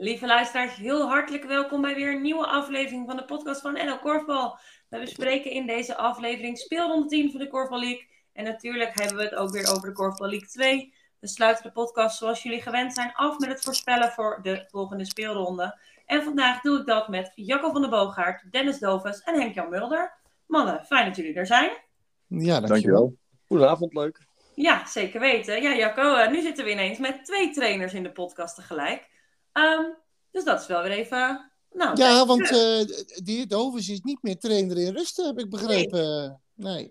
Lieve luisteraars, heel hartelijk welkom bij weer een nieuwe aflevering van de podcast van NL Korfbal. We bespreken in deze aflevering speelronde 10 van de Korfbal League. En natuurlijk hebben we het ook weer over de Korfbal League 2. We sluiten de podcast zoals jullie gewend zijn af met het voorspellen voor de volgende speelronde. En vandaag doe ik dat met Jacco van der Boogaard, Dennis Doves en Henk-Jan Mulder. Mannen, fijn dat jullie er zijn. Ja, dankjewel. Goedenavond, leuk. Ja, zeker weten. Ja, Jacco, uh, nu zitten we ineens met twee trainers in de podcast tegelijk. Um, dus dat is wel weer even... Nou, ja, want uh, de heer Dovers is niet meer trainer in rusten, heb ik begrepen. Nee.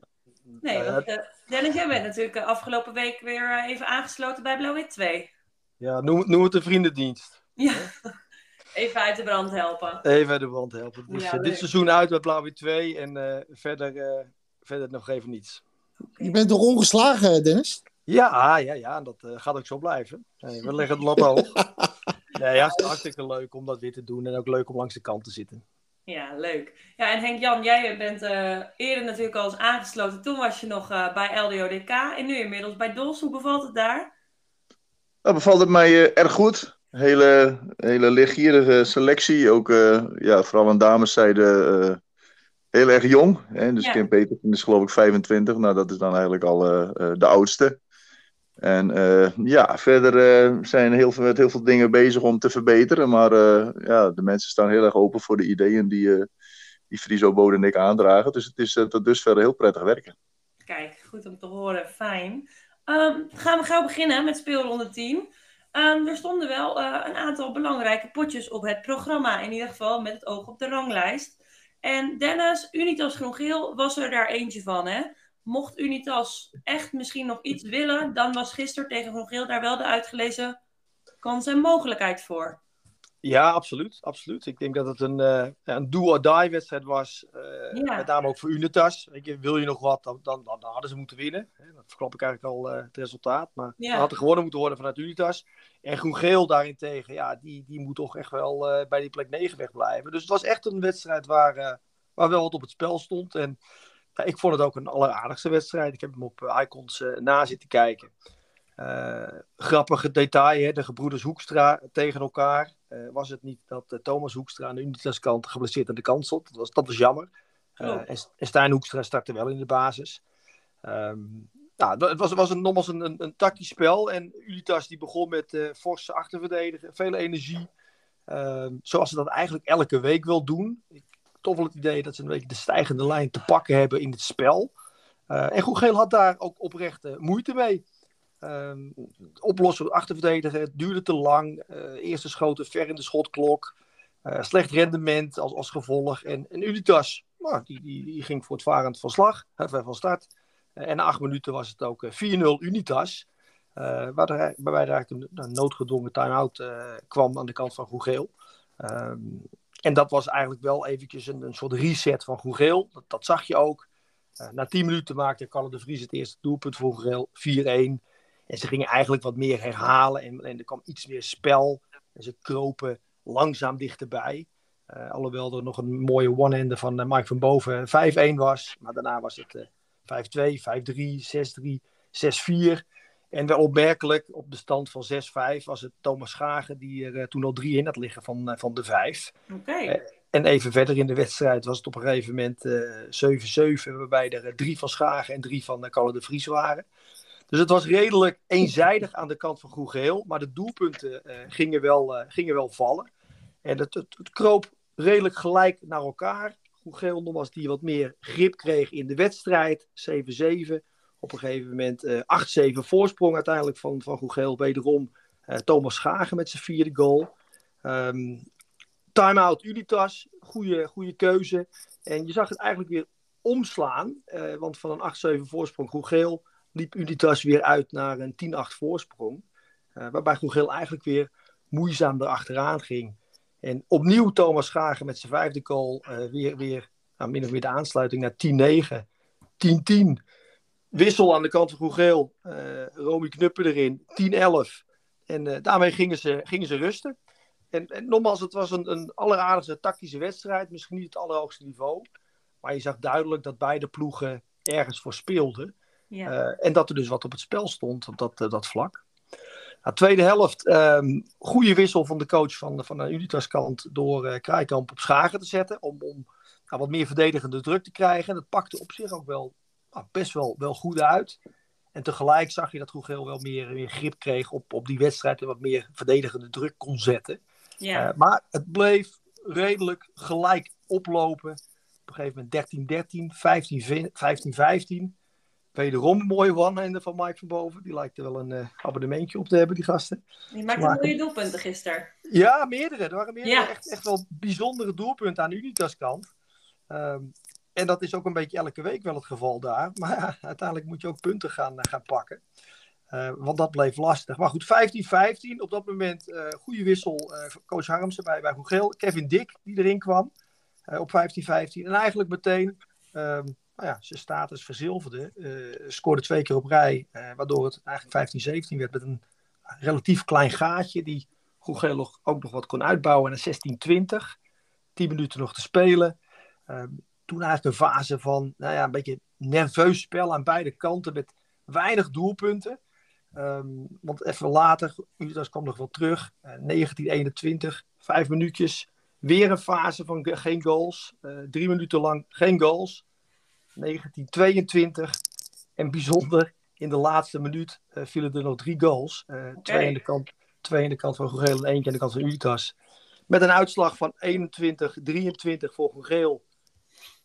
Nee, want, uh, Dennis, jij bent natuurlijk afgelopen week weer even aangesloten bij Blauw-Wit 2. Ja, noem, noem het een vriendendienst. Ja, even uit de brand helpen. Even uit de brand helpen. Dus ja, dit seizoen uit met Blauw-Wit 2 en uh, verder, verder nog even niets. Okay. Je bent toch ongeslagen, Dennis? Ja, ja, ja. Dat uh, gaat ook zo blijven. Nee, we leggen het lat hoog. nee, ja, het is hartstikke leuk om dat weer te doen. En ook leuk om langs de kant te zitten. Ja, leuk. Ja, en Henk-Jan, jij bent uh, eerder natuurlijk al eens aangesloten. Toen was je nog uh, bij LDODK en nu inmiddels bij DOS. Hoe bevalt het daar? Nou, bevalt het mij erg goed. Hele, hele leergierige selectie. Ook ja, vooral aan dameszijde heel erg jong. Hè? Dus ja. Kim Petersen is geloof ik 25. Nou, dat is dan eigenlijk al uh, uh, de oudste. En uh, ja, verder zijn heel veel, met heel veel dingen bezig om te verbeteren. Maar ja, de mensen staan heel erg open voor de ideeën die, die Friso Bode en ik aandragen. Dus het is tot dusver heel prettig werken. Kijk, goed om te horen. Fijn. Um, gaan we gauw beginnen met speelronde 10. Um, er stonden wel een aantal belangrijke potjes op het programma. In ieder geval met het oog op de ranglijst. En Dennis, Unitas Groen-Geel was er daar eentje van. Hè? Mocht Unitas echt misschien nog iets willen, dan was gisteren tegen Groen-Geel daar wel de uitgelezen kans en mogelijkheid voor. Ja, absoluut. absoluut. Ik denk dat het een, uh, een do-or-die wedstrijd was. Uh, ja. Met name ook voor Unitas. Je, wil je nog wat, dan, dan, dan hadden ze moeten winnen. Dat verklap ik eigenlijk al uh, het resultaat. Maar ja. had er gewonnen moeten worden vanuit Unitas. En Groen-Geel daarentegen, ja, die, die moet toch echt wel bij die plek 9 wegblijven. Dus het was echt een wedstrijd waar, waar wel wat op het spel stond. En ik vond het ook een alleraardigste wedstrijd. Ik heb hem op Icons na zitten kijken. grappige detail, hè? de gebroeders Hoekstra tegen elkaar. Uh, was het niet dat uh, Thomas Hoekstra aan de Unitas kant geblesseerd aan de kant stond. Dat was, dat was jammer. Uh, oh. en, Stijn Hoekstra startte wel in de basis. Um, nou, het was, was een, nogmaals een, een, een tactisch spel. En Unitas die begon met forse achterverdedigen, veel energie. Um, zoals ze dat eigenlijk elke week wil doen. Ik toch wel het idee dat ze een beetje de stijgende lijn te pakken hebben in het spel. en Goegeel had daar ook oprecht moeite mee. Um, oplossen, achterverdedigen, duurde te lang. Uh, eerste schoten ver in de schotklok. Uh, slecht rendement als, als gevolg. En, Unitas, nou, die, die, die ging voortvarend van slag, van start. En na acht minuten was het ook 4-0 Unitas. waarbij er een, een noodgedwongen time-out kwam aan de kant van Groegeel. Um, en dat was eigenlijk wel eventjes een, een soort reset van Groegeel. Dat, dat zag je ook. na 10 minuten maakte Kalle de Vries het eerste doelpunt voor Groegeel. 4-1. En ze gingen eigenlijk wat meer herhalen en, en er kwam iets meer spel. En ze kropen langzaam dichterbij. Uh, alhoewel er nog een mooie one-hander van uh, Mike van Boven 5-1 was. Maar daarna was het uh, 5-2, 5-3, 6-3, 6-4. En wel opmerkelijk, op de stand van 6-5 was het Thomas Schagen die er uh, toen al drie in had liggen van, uh, van de vijf. Okay. Uh, en even verder in de wedstrijd was het op een gegeven moment 7-7, waarbij er drie van Schagen en drie van Kalle de Vries waren. Dus het was redelijk eenzijdig aan de kant van Groegeel. Maar de doelpunten uh, gingen, wel, uh, gingen wel vallen. En het, het, het, kroop redelijk gelijk naar elkaar. Groegeel nogmaals die wat meer grip kreeg in de wedstrijd. 7-7. Op een gegeven moment uh, 8-7 voorsprong uiteindelijk van, van Groegeel. Wederom Thomas Schagen met zijn vierde goal. Um, Time-out Unitas. Goede, goede keuze. En je zag het eigenlijk weer omslaan. want van een 8-7 voorsprong Groegeel liep Unitas weer uit naar een 10-8 voorsprong. Waarbij Groegeel eigenlijk weer moeizaam erachteraan ging. En opnieuw Thomas Schagen met zijn vijfde goal. Weer, weer nou, min of meer de aansluiting naar 10-9. 10-10. Wissel aan de kant van Groegeel. Uh, Romy Knuppen erin. 10-11. En daarmee gingen ze, gingen ze rusten. En, en nogmaals, het was een, een alleraardigste tactische wedstrijd. Misschien niet het allerhoogste niveau. Maar je zag duidelijk dat beide ploegen ergens voor speelden. Ja. Uh, en dat er dus wat op het spel stond op dat, dat vlak. Nou, tweede helft, um, goede wissel van de coach van, van de Unitas kant door uh, Krijkamp op Schagen te zetten. Om, om nou, wat meer verdedigende druk te krijgen. Dat pakte op zich ook wel nou, best wel, wel goed uit. En tegelijk zag je dat Groegeel wel meer, meer grip kreeg op, op die wedstrijd en wat meer verdedigende druk kon zetten. Ja. Uh, maar het bleef redelijk gelijk oplopen. Op een gegeven moment 13-13, 15-15. Wederom een mooie one-hander van Mike van Boven. Die lijkt er wel een uh, abonnementje op te hebben, die gasten. Die maakte mooie doelpunten gisteren. Ja, meerdere. Er waren meerdere echt, echt wel bijzondere doelpunten aan Unitas kant. Um, en dat is ook een beetje elke week wel het geval daar. Maar uiteindelijk moet je ook punten gaan, eh, gaan pakken. Uh, want dat bleef lastig. Maar goed, 15-15. Op dat moment uh, goede wissel. Uh, coach Harmsen bij, bij Geel. Kevin Dick die erin kwam. op 15-15. En eigenlijk meteen um, nou ja, zijn status verzilverde. scoorde twee keer op rij. waardoor het eigenlijk 15-17 werd met een relatief klein gaatje. Die Geel ook nog wat kon uitbouwen naar 16-20. 10 minuten nog te spelen. Ehm, toen eigenlijk een fase van nou ja, een beetje nerveus spel aan beide kanten met weinig doelpunten. Um, want even later, Unitas kwam nog wel terug, uh, 1921, vijf minuutjes. Weer een fase van geen goals. Uh, drie minuten lang geen goals. 1922. En bijzonder, in de laatste minuut uh, vielen er nog drie goals. Twee, aan de kant, twee aan de kant van Gogeel en eentje aan de kant van Unitas. Met een uitslag van 21-23 voor Gogeel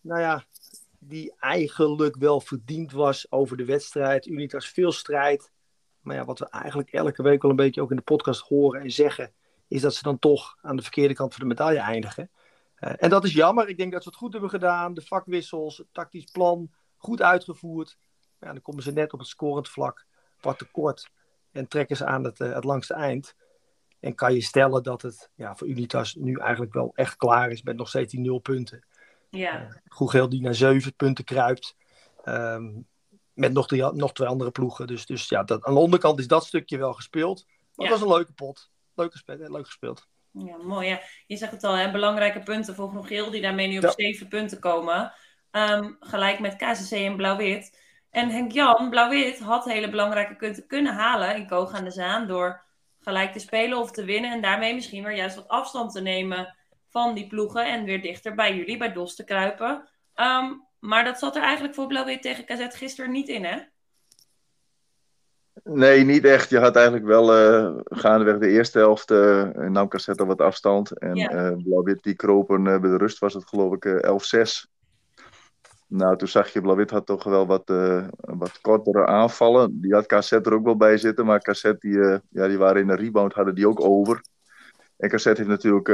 nou ja, die eigenlijk wel verdiend was over de wedstrijd. Unitas veel strijd. Maar ja, wat we eigenlijk elke week wel een beetje ook in de podcast horen en zeggen, is dat ze dan toch aan de verkeerde kant van de medaille eindigen. Uh, en dat is jammer. Ik denk dat ze het goed hebben gedaan. De vakwissels, het tactisch plan, goed uitgevoerd. Ja, dan komen ze net op het scorend vlak wat tekort. En trekken ze aan het, uh, het langste eind. En kan je stellen dat het ja, voor Unitas nu eigenlijk wel echt klaar is met nog steeds die nul punten. Ja. Uh, die naar zeven punten kruipt. Um, met nog, nog twee andere ploegen. Dus, dus ja, dat, aan de onderkant is dat stukje wel gespeeld. Maar het was een leuke pot. Leuk gespeeld. Leuk gespeeld. Ja, mooi. Ja. Je zegt het al, hè? belangrijke punten voor Groen die daarmee nu op zeven punten komen. Um, gelijk met KCC en Blauw-Wit. En Henk-Jan, Blauw-Wit, had hele belangrijke punten kunnen halen in Koog aan de Zaan. Door gelijk te spelen of te winnen. En daarmee misschien weer juist wat afstand te nemen van die ploegen en weer dichter bij jullie, bij DOS te kruipen. Um, maar dat zat er eigenlijk voor Blauw-Wit tegen KZ gisteren niet in, hè? Nee, niet echt. Je had eigenlijk wel uh, gaandeweg de eerste helft uh, nam KZ al wat afstand. En ja. uh, Blauw-Wit die kropen bij de rust was het geloof ik 11-6. Nou, toen zag je, Blauw-Wit had toch wel wat, wat kortere aanvallen. Die had KZ er ook wel bij zitten, maar KZ die, ja, die waren in de rebound, hadden die ook over. En KZ heeft natuurlijk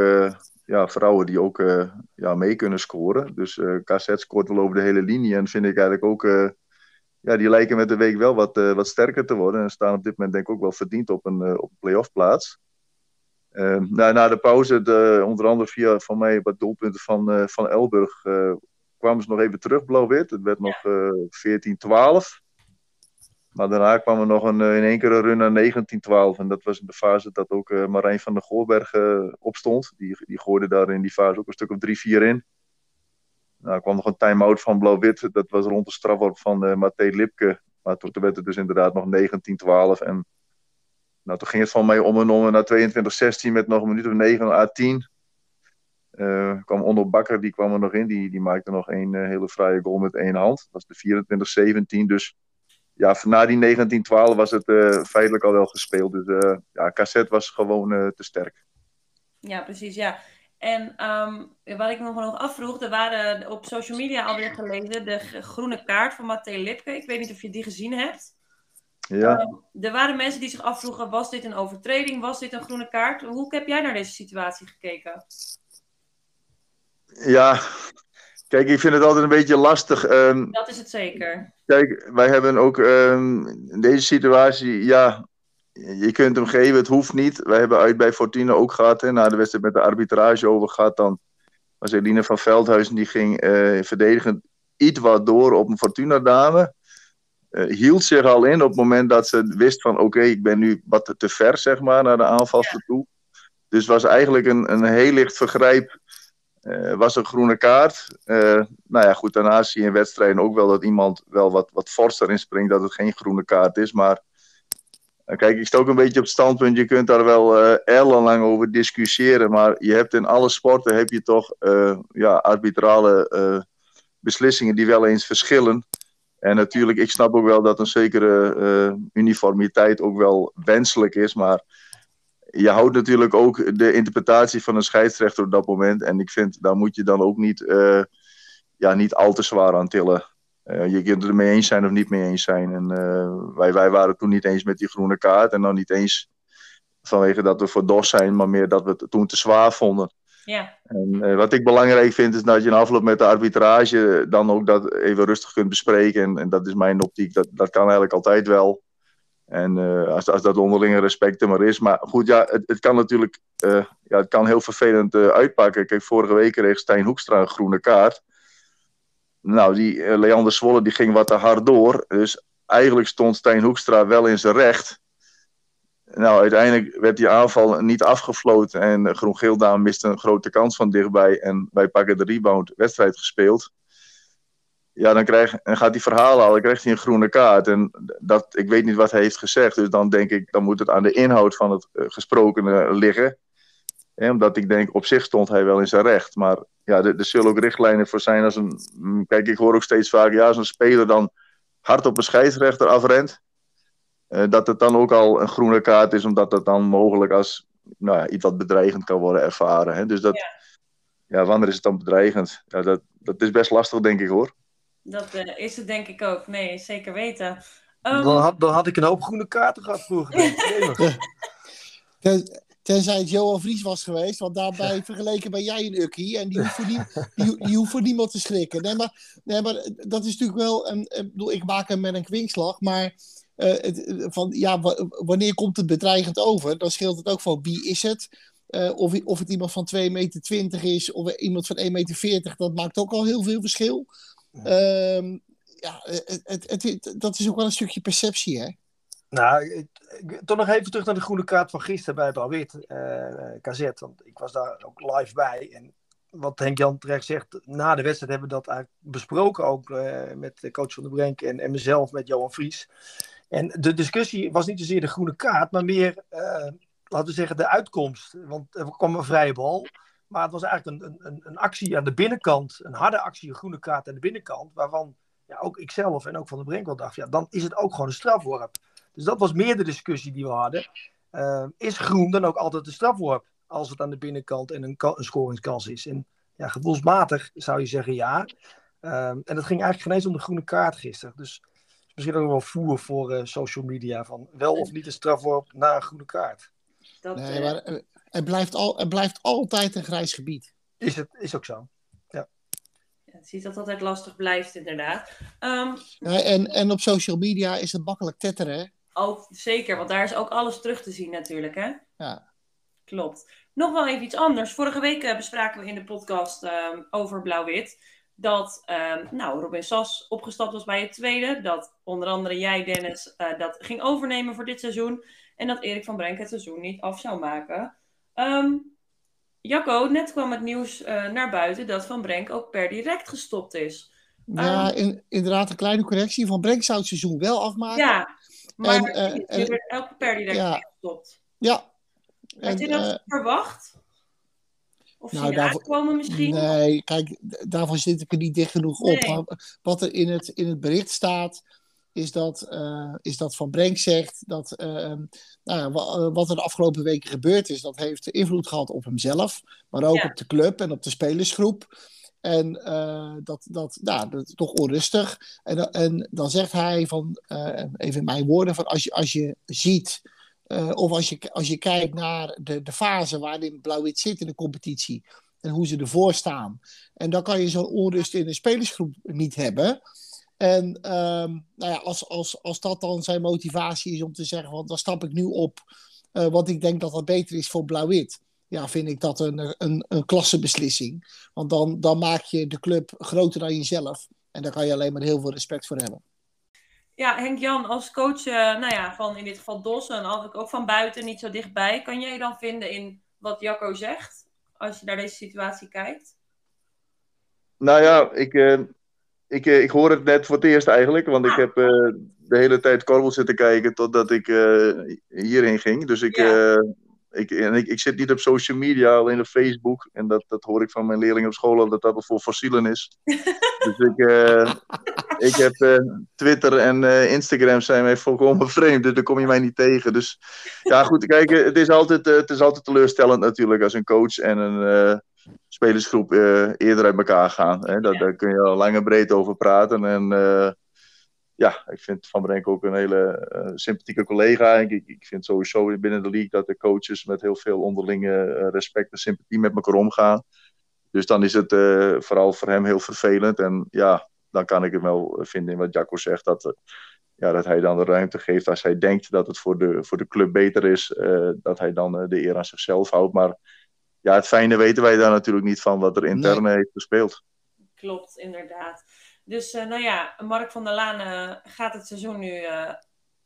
ja, vrouwen die ook uh, ja, mee kunnen scoren. Dus uh, eh, KZ scoort wel over de hele linie. En vind ik eigenlijk ook, ja, die lijken met de week wel wat, wat sterker te worden. En staan op dit moment denk ik ook wel verdiend op een, op een play-off plaats. Ehm, nou, na de pauze, de, onder andere via van mij wat doelpunten van, van Elburg, kwamen ze nog even terug, blauw-wit. Het werd nog 14-12. Maar daarna kwam er nog een, in één keer een run naar 19-12. En dat was in de fase dat ook uh, Marijn van der Goorberg uh, opstond. Die, die gooide daar in die fase ook een stuk of 3-4 in. Nou, kwam nog een time-out van Blauw-Wit. Dat was rond de strafworp van uh, Matthé Lipke. Maar toen werd het dus inderdaad nog 19-12. En nou, toen ging het van mij om en om naar 22-16 met nog een minuut of 9 à 10. Uh, kwam Onder Bakker, die kwam er nog in. Die, die maakte nog uh, hele fraaie goal met één hand. Dat was de 24-17. Dus ja, na die 1912 was het uh, feitelijk al wel gespeeld. Dus uh, ja, cassette was gewoon uh, te sterk. Ja, precies, ja. En um, wat ik me nog afvroeg, er waren op social media alweer gelezen de groene kaart van Matthé Lipke. Ik weet niet of je die gezien hebt. Ja. Um, er waren mensen die zich afvroegen, was dit een overtreding? Was dit een groene kaart? Hoe heb jij naar deze situatie gekeken? Ja, Kijk, ik vind het altijd een beetje lastig. Um, dat is het zeker. Kijk, wij hebben ook um, in deze situatie, ja, je kunt hem geven, het hoeft niet. Wij hebben uit bij Fortuna ook gehad, hè, na de wedstrijd met de arbitrage over gehad. Dan was Eline van Veldhuizen, die ging uh, verdedigend iets wat door op een Fortuna-dame. Uh, hield zich al in op het moment dat ze wist van, oké, ik ben nu wat te ver, zeg maar, naar de aanvalster ja. toe. Dus was eigenlijk een, een heel licht vergrijp uh, was een groene kaart. Uh, nou ja, goed, daarna zie je in wedstrijden ook wel dat iemand wel wat, wat forser inspringt, dat het geen groene kaart is. Maar kijk, ik sta ook een beetje op het standpunt, je kunt daar wel ellenlang over discussiëren, maar je hebt in alle sporten heb je toch ja, arbitrale beslissingen die wel eens verschillen. En natuurlijk, ik snap ook wel dat een zekere uniformiteit ook wel wenselijk is, maar je houdt natuurlijk ook de interpretatie van een scheidsrechter op dat moment. En ik vind, daar moet je dan ook niet, ja, niet al te zwaar aan tillen. Uh, je kunt het ermee eens zijn of niet mee eens zijn. En uh, wij, wij waren toen niet eens met die groene kaart. En dan niet eens vanwege dat we voor DOS zijn, maar meer dat we het toen te zwaar vonden. Ja. En wat ik belangrijk vind, is dat je in afloop met de arbitrage dan ook dat even rustig kunt bespreken. En, en dat is mijn optiek, dat, dat kan eigenlijk altijd wel. En als, als dat onderlinge respect er maar is. Maar goed, ja, het, het kan natuurlijk ja, het kan heel vervelend uitpakken. Kijk, vorige week kreeg Stijn Hoekstra een groene kaart. Nou, die Leander Zwolle die ging wat te hard door. Dus eigenlijk stond Stijn Hoekstra wel in zijn recht. Nou, uiteindelijk werd die aanval niet afgefloten. En Groen-Geel miste een grote kans van dichtbij. En wij pakken de rebound, wedstrijd gespeeld. Ja, dan, krijg, dan gaat hij verhalen al, dan krijgt hij een groene kaart. En dat, ik weet niet wat hij heeft gezegd. Dus dan denk ik, dan moet het aan de inhoud van het uh, gesprokene liggen. Omdat ik denk, op zich stond hij wel in zijn recht. Maar ja, er, er zullen ook richtlijnen voor zijn. Als een, mm, kijk, ik hoor ook steeds vaak, ja, als een speler dan hard op een scheidsrechter afrent, uh, dat het dan ook al een groene kaart is, omdat dat dan mogelijk als nou ja, iets wat bedreigend kan worden ervaren. Hè? Dus dat, ja. ja. wanneer is het dan bedreigend? Ja, dat, dat is best lastig, denk ik hoor. Dat uh, is het denk ik ook. Nee, zeker weten. Um... Dan, had, dan had ik een hoop groene kaarten gehad vroeger. Tenzij het Johan Vries was geweest, want daarbij vergeleken ben jij een ukkie en die hoeft voor, nie, die, die hoeft voor niemand te schrikken. Nee maar, nee, maar dat is natuurlijk wel, een, ik bedoel, ik maak hem met een kwinkslag, maar uh, het, van, ja, wanneer komt het bedreigend over? Dan scheelt het ook van wie is het? Uh, of, of het iemand van 2,20 meter is of iemand van 1,40 meter, dat maakt ook al heel veel verschil. Ja, ja het, het, het, dat is ook wel een stukje perceptie, hè? Nou, toch nog even terug naar de groene kaart van gisteren bij Blauw-Wit, uh, KZ. Want ik was daar ook live bij. En wat Henk-Jan terecht zegt, na de wedstrijd hebben we dat eigenlijk besproken. Ook uh, met de coach van de Brenk en, en mezelf, met Johan Vries. En de discussie was niet zozeer de groene kaart, maar meer, uh, laten we zeggen, de uitkomst. Want er kwam een vrije bal. Maar het was eigenlijk een, een, een actie aan de binnenkant, een harde actie, een groene kaart aan de binnenkant. Waarvan ja, ook ikzelf en ook van de Brenk wel dacht, ja, dan is het ook gewoon een strafworp. Dus dat was meer de discussie die we hadden. Uh, is groen dan ook altijd een strafworp als het aan de binnenkant en een, een scoringskans is? En ja, gevoelsmatig zou je zeggen ja. Uh, en dat ging eigenlijk geen eens om de groene kaart gisteren. Dus misschien ook wel voer voor uh, social media van wel of niet een strafworp na een groene kaart. Dat, nee, maar het blijft, al, het blijft altijd een grijs gebied. Is, het, is ook zo. Ja. Ja, het ziet dat het altijd lastig blijft, inderdaad. Um, ja, en, en op social media is het makkelijk tetteren. Ook, zeker, want daar is ook alles terug te zien natuurlijk, hè? Ja. Klopt. Nog wel even iets anders. Vorige week uh, bespraken we in de podcast um, over Blauw-Wit dat um, nou, Robin Sas opgestapt was bij het tweede. Dat onder andere jij, Dennis, uh, dat ging overnemen voor dit seizoen. En dat Erik van Brenk het seizoen niet af zou maken. Um, Jacco, net kwam het nieuws uh, naar buiten dat Van Brenk ook per direct gestopt is. Ja, in, inderdaad, een kleine correctie. Van Brenk zou het seizoen wel afmaken. Ja, maar en, uh, werd elke per direct ja, gestopt. Ja. Had je dat uh, verwacht? Of nou, daarvoor, komen misschien? Nee, kijk, daarvoor zit ik er niet dicht genoeg op. Wat er in het, in het bericht staat, is dat, uh, is dat Van Brenk zegt dat uh, nou, wat er de afgelopen weken gebeurd is, dat heeft invloed gehad op hemzelf, maar ook ja. op de club en op de spelersgroep. En uh, dat, dat, nou, dat is toch onrustig. En, en dan zegt hij van, even mijn woorden, van als je, als je ziet, of als je, als je kijkt naar de, de fase waarin Blauw-Wit zit in de competitie en hoe ze ervoor staan. En dan kan je zo'n onrust in een spelersgroep niet hebben. En um, nou ja, als, als, als dat dan zijn motivatie is om te zeggen, want dan stap ik nu op, wat ik denk dat dat beter is voor Blauw-Wit ja, vind ik dat een, een, een klassebeslissing. Want dan, dan maak je de club groter dan jezelf. En daar kan je alleen maar heel veel respect voor hebben. Ja, Henk-Jan, als coach uh, nou ja, van in dit geval Dos en ook van buiten niet zo dichtbij, kan jij dan vinden in wat Jacco zegt, als je naar deze situatie kijkt? Nou ja, ik, uh, ik, ik hoor het net voor het eerst eigenlijk, want ik heb de hele tijd Korrel zitten kijken totdat ik hierheen ging. Dus ik, ik, en ik, ik zit niet op social media, alleen op Facebook. En dat, dat hoor ik van mijn leerlingen op school dat dat voor fossielen is. dus ik, uh, ik heb uh, Twitter en uh, Instagram zijn mij volkomen vreemd. Dus daar kom je mij niet tegen. Dus ja, goed. Kijk, het is altijd, het is altijd teleurstellend natuurlijk als een coach en een spelersgroep eerder uit elkaar gaan. Hè? Dat, Daar kun je al lang en breed over praten. En ja, ik vind Van Brenk ook een hele uh, sympathieke collega. Ik, ik, vind sowieso binnen de league dat de coaches met heel veel onderlinge respect en sympathie met elkaar omgaan. Dus dan is het uh, vooral voor hem heel vervelend. En ja, dan kan ik het wel vinden in wat Jacco zegt. Dat, ja, dat hij dan de ruimte geeft als hij denkt dat het voor de, voor de club beter is. dat hij dan de eer aan zichzelf houdt. Maar ja, het fijne weten wij daar natuurlijk niet van wat er intern heeft gespeeld. Klopt, inderdaad. Dus uh, nou ja, Mark van der Laan uh, gaat het seizoen nu uh,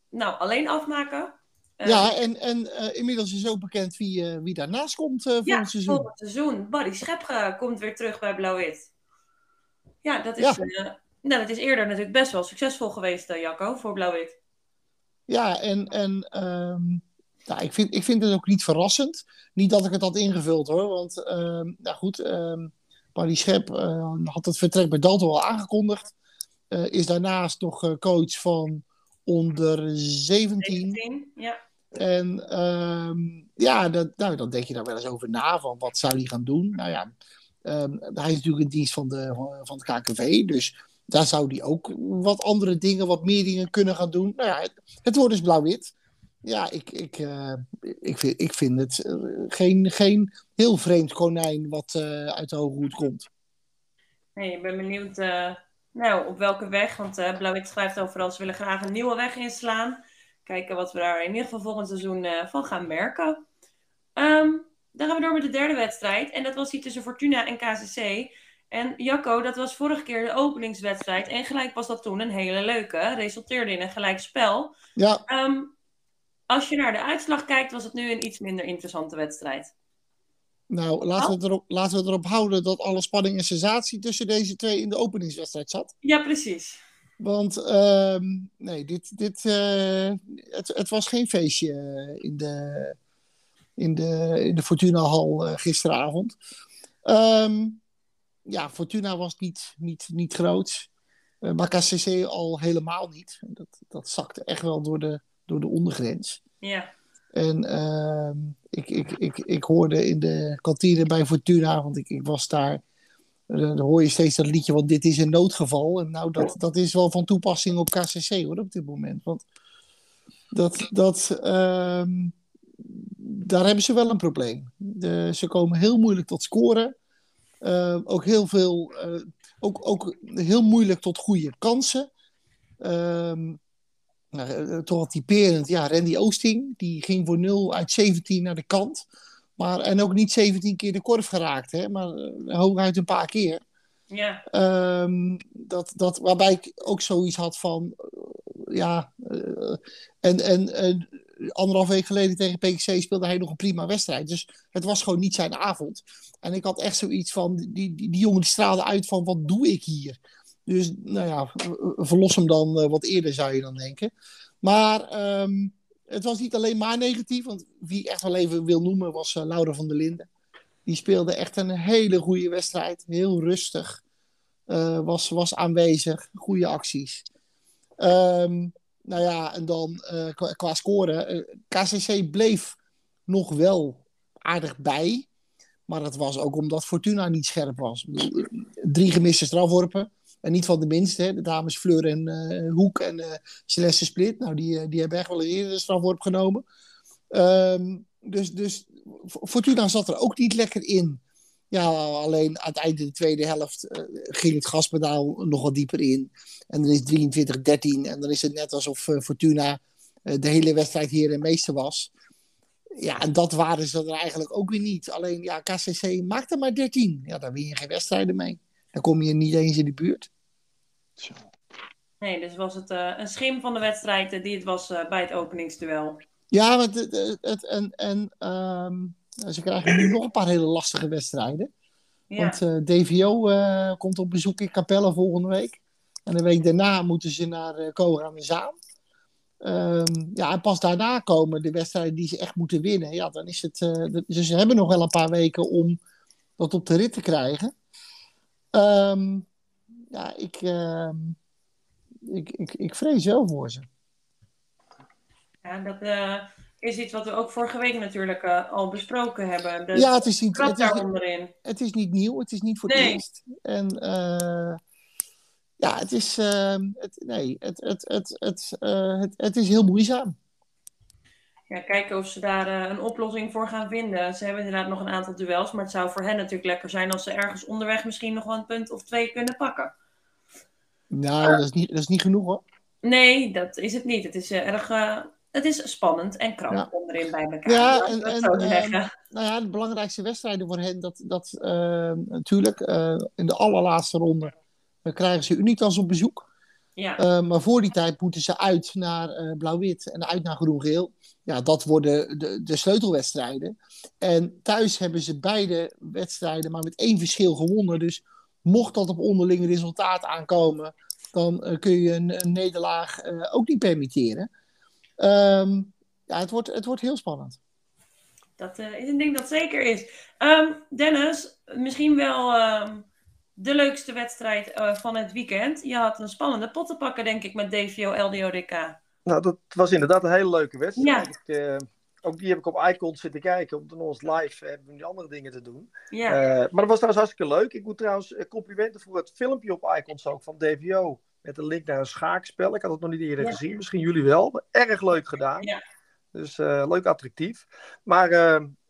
nou, alleen afmaken. ja, en, en inmiddels is ook bekend wie, wie daarnaast komt voor ja, het seizoen. volgend seizoen. Barry Schep komt weer terug bij Blauw-Wit. Ja, dat is, ja. nou, dat is eerder natuurlijk best wel succesvol geweest, Jacco, voor Blauw-Wit. Ja, en, en um, nou, ik, vind, ik vind het ook niet verrassend. Niet dat ik het had ingevuld hoor, want um, nou goed... Um, Paris Schep uh, had het vertrek bij Dalton al aangekondigd. Uh, is daarnaast nog uh, coach van onder 17. 17 ja. En um, ja, dat, nou, dan denk je daar wel eens over na. Van wat zou hij gaan doen? Nou ja, um, hij is natuurlijk in dienst van, de, van het KKV. Dus daar zou hij ook wat andere dingen, wat meer dingen kunnen gaan doen. Nou ja, het, het wordt dus blauw-wit. Ja, ik, ik, uh, ik, vind, ik vind het uh, geen, geen heel vreemd konijn wat uh, uit de hoge hoed komt. Nee, ik ben benieuwd nou, op welke weg. Want uh, Blauw-Wit schrijft overal, ze willen graag een nieuwe weg inslaan. Kijken wat we daar in ieder geval volgend seizoen van gaan merken. Um, dan gaan we door met de derde wedstrijd. En dat was die tussen Fortuna en KCC. En Jacco, dat was vorige keer de openingswedstrijd. En gelijk was dat toen een hele leuke. Resulteerde in een gelijk spel. Ja. Um, als je naar de uitslag kijkt, was het nu een iets minder interessante wedstrijd. Nou, laten, we, oh. erop, laten we erop houden dat alle spanning en sensatie tussen deze twee in de openingswedstrijd zat. Ja, precies. Want uh, nee, dit, dit, uh, het, het was geen feestje in de, in de, in de Fortuna-hal uh, gisteravond. Um, ja, Fortuna was niet, niet, niet groot. Maar KCC al helemaal niet. Dat, dat zakte echt wel door de, door de ondergrens. Ja. En uh, ik, ik, ik, ik hoorde in de kantine bij Fortuna, want ik, ik was daar. Dan hoor je steeds dat liedje, want dit is een noodgeval. En nou, dat, dat is wel van toepassing op KCC hoor, op dit moment. Want dat, dat, uh, daar hebben ze wel een probleem. De, ze komen heel moeilijk tot scoren. Uh, ook heel veel, uh, ook, ook heel moeilijk tot goede kansen. Uh, nou, eh, toch wel typerend. Ja, Randy Oosting, die ging voor 0 uit 17 naar de kant. Maar, en ook niet 17 keer de korf geraakt, hè, maar uh, hooguit een paar keer. Ja. Um, dat, dat, waarbij ik ook zoiets had van, uh, ja, uh, en, en anderhalf week geleden tegen PKC speelde hij nog een prima wedstrijd. Dus het was gewoon niet zijn avond. En ik had echt zoiets van, die, die, die jongen die straalde uit van, wat doe ik hier? Dus nou ja, verlos hem dan uh, wat eerder zou je dan denken. Maar um, het was niet alleen maar negatief, want wie echt wel even wil noemen was uh, Laura van der Linden. Die speelde echt een hele goede wedstrijd, heel rustig. Uh, was, was aanwezig, goede acties. Um, nou ja, en dan qua, qua scoren. KCC bleef nog wel aardig bij. Maar dat was ook omdat Fortuna niet scherp was. Drie gemiste strafworpen. En niet van de minste, de dames Fleur en uh, Hoek en uh, Celeste Split. Nou, die, eh, die hebben echt wel een eerder strafworp genomen. Um, dus, dus Fortuna zat er ook niet lekker in. Ja, alleen aan het einde de tweede helft ging het gaspedaal nog wat dieper in. En dan is 23-13 en dan is het net alsof Fortuna de hele wedstrijd hier en meester was. Ja, en dat waren ze er eigenlijk ook weer niet. Alleen, ja, KCC maakte maar 13. Ja, daar win je geen wedstrijden mee. Dan kom je niet eens in de buurt. Nee, dus was het uh, een schim van de wedstrijd uh, die het was uh, bij het openingsduel. Ja, want het, het, en, en um, ze krijgen nu nog een paar hele lastige wedstrijden. Ja. Want DVO komt op bezoek in Capelle volgende week. En een week daarna moeten ze naar uh, de Zaan. Um, ja, en pas daarna komen de wedstrijden die ze echt moeten winnen. Ja, dan is het. Dus ze hebben nog wel een paar weken om dat op de rit te krijgen. Um, ja, ik, uh, ik, ik, ik vrees wel voor ze. Ja, dat uh, is iets wat we ook vorige week natuurlijk uh, al besproken hebben. Dus ja, het is niet, het is, het is niet nieuw, het is niet voor het eerst. En ja, het is, ehm, het, nee, het, het, het, het, het, het is heel moeizaam. Ja, kijken of ze daar een oplossing voor gaan vinden. Ze hebben inderdaad nog een aantal duels, maar het zou voor hen natuurlijk lekker zijn als ze ergens onderweg misschien nog wel een punt of twee kunnen pakken. Nou, dat is niet, dat is niet genoeg hoor. Nee, dat is het niet. Het is uh, erg. Uh, het is spannend en krap ja. onderin bij elkaar. Ja, en, en, en nou ja, de belangrijkste wedstrijden voor hen, dat, dat uh, natuurlijk in de allerlaatste ronde krijgen ze Unitas op bezoek. Ja. maar voor die tijd moeten ze uit naar Blauw-Wit en uit naar Groen-Geel. Ja, dat worden de, de sleutelwedstrijden. En thuis hebben ze beide wedstrijden maar met één verschil gewonnen. Dus mocht dat op onderling resultaat aankomen, dan uh, kun je een, een nederlaag uh, ook niet permitteren. Um, ja, het wordt, het wordt heel spannend. Dat uh, is een ding dat zeker is. Um, Dennis, misschien wel um, de leukste wedstrijd van het weekend. Je had een spannende pot te pakken, denk ik, met DVO LDODK. Nou, dat was inderdaad een hele leuke wedstrijd. Ja. Ik, ook die heb ik op Icon zitten kijken. Om ons live hebben we die andere dingen te doen. Ja. Uh, maar dat was trouwens hartstikke leuk. Ik moet trouwens uh, complimenten voor het filmpje op Icons ook van DVO. Met een link naar een schaakspel. Ik had het nog niet eerder gezien. Misschien jullie wel. Maar erg leuk gedaan. Ja. Dus uh, leuk attractief. Maar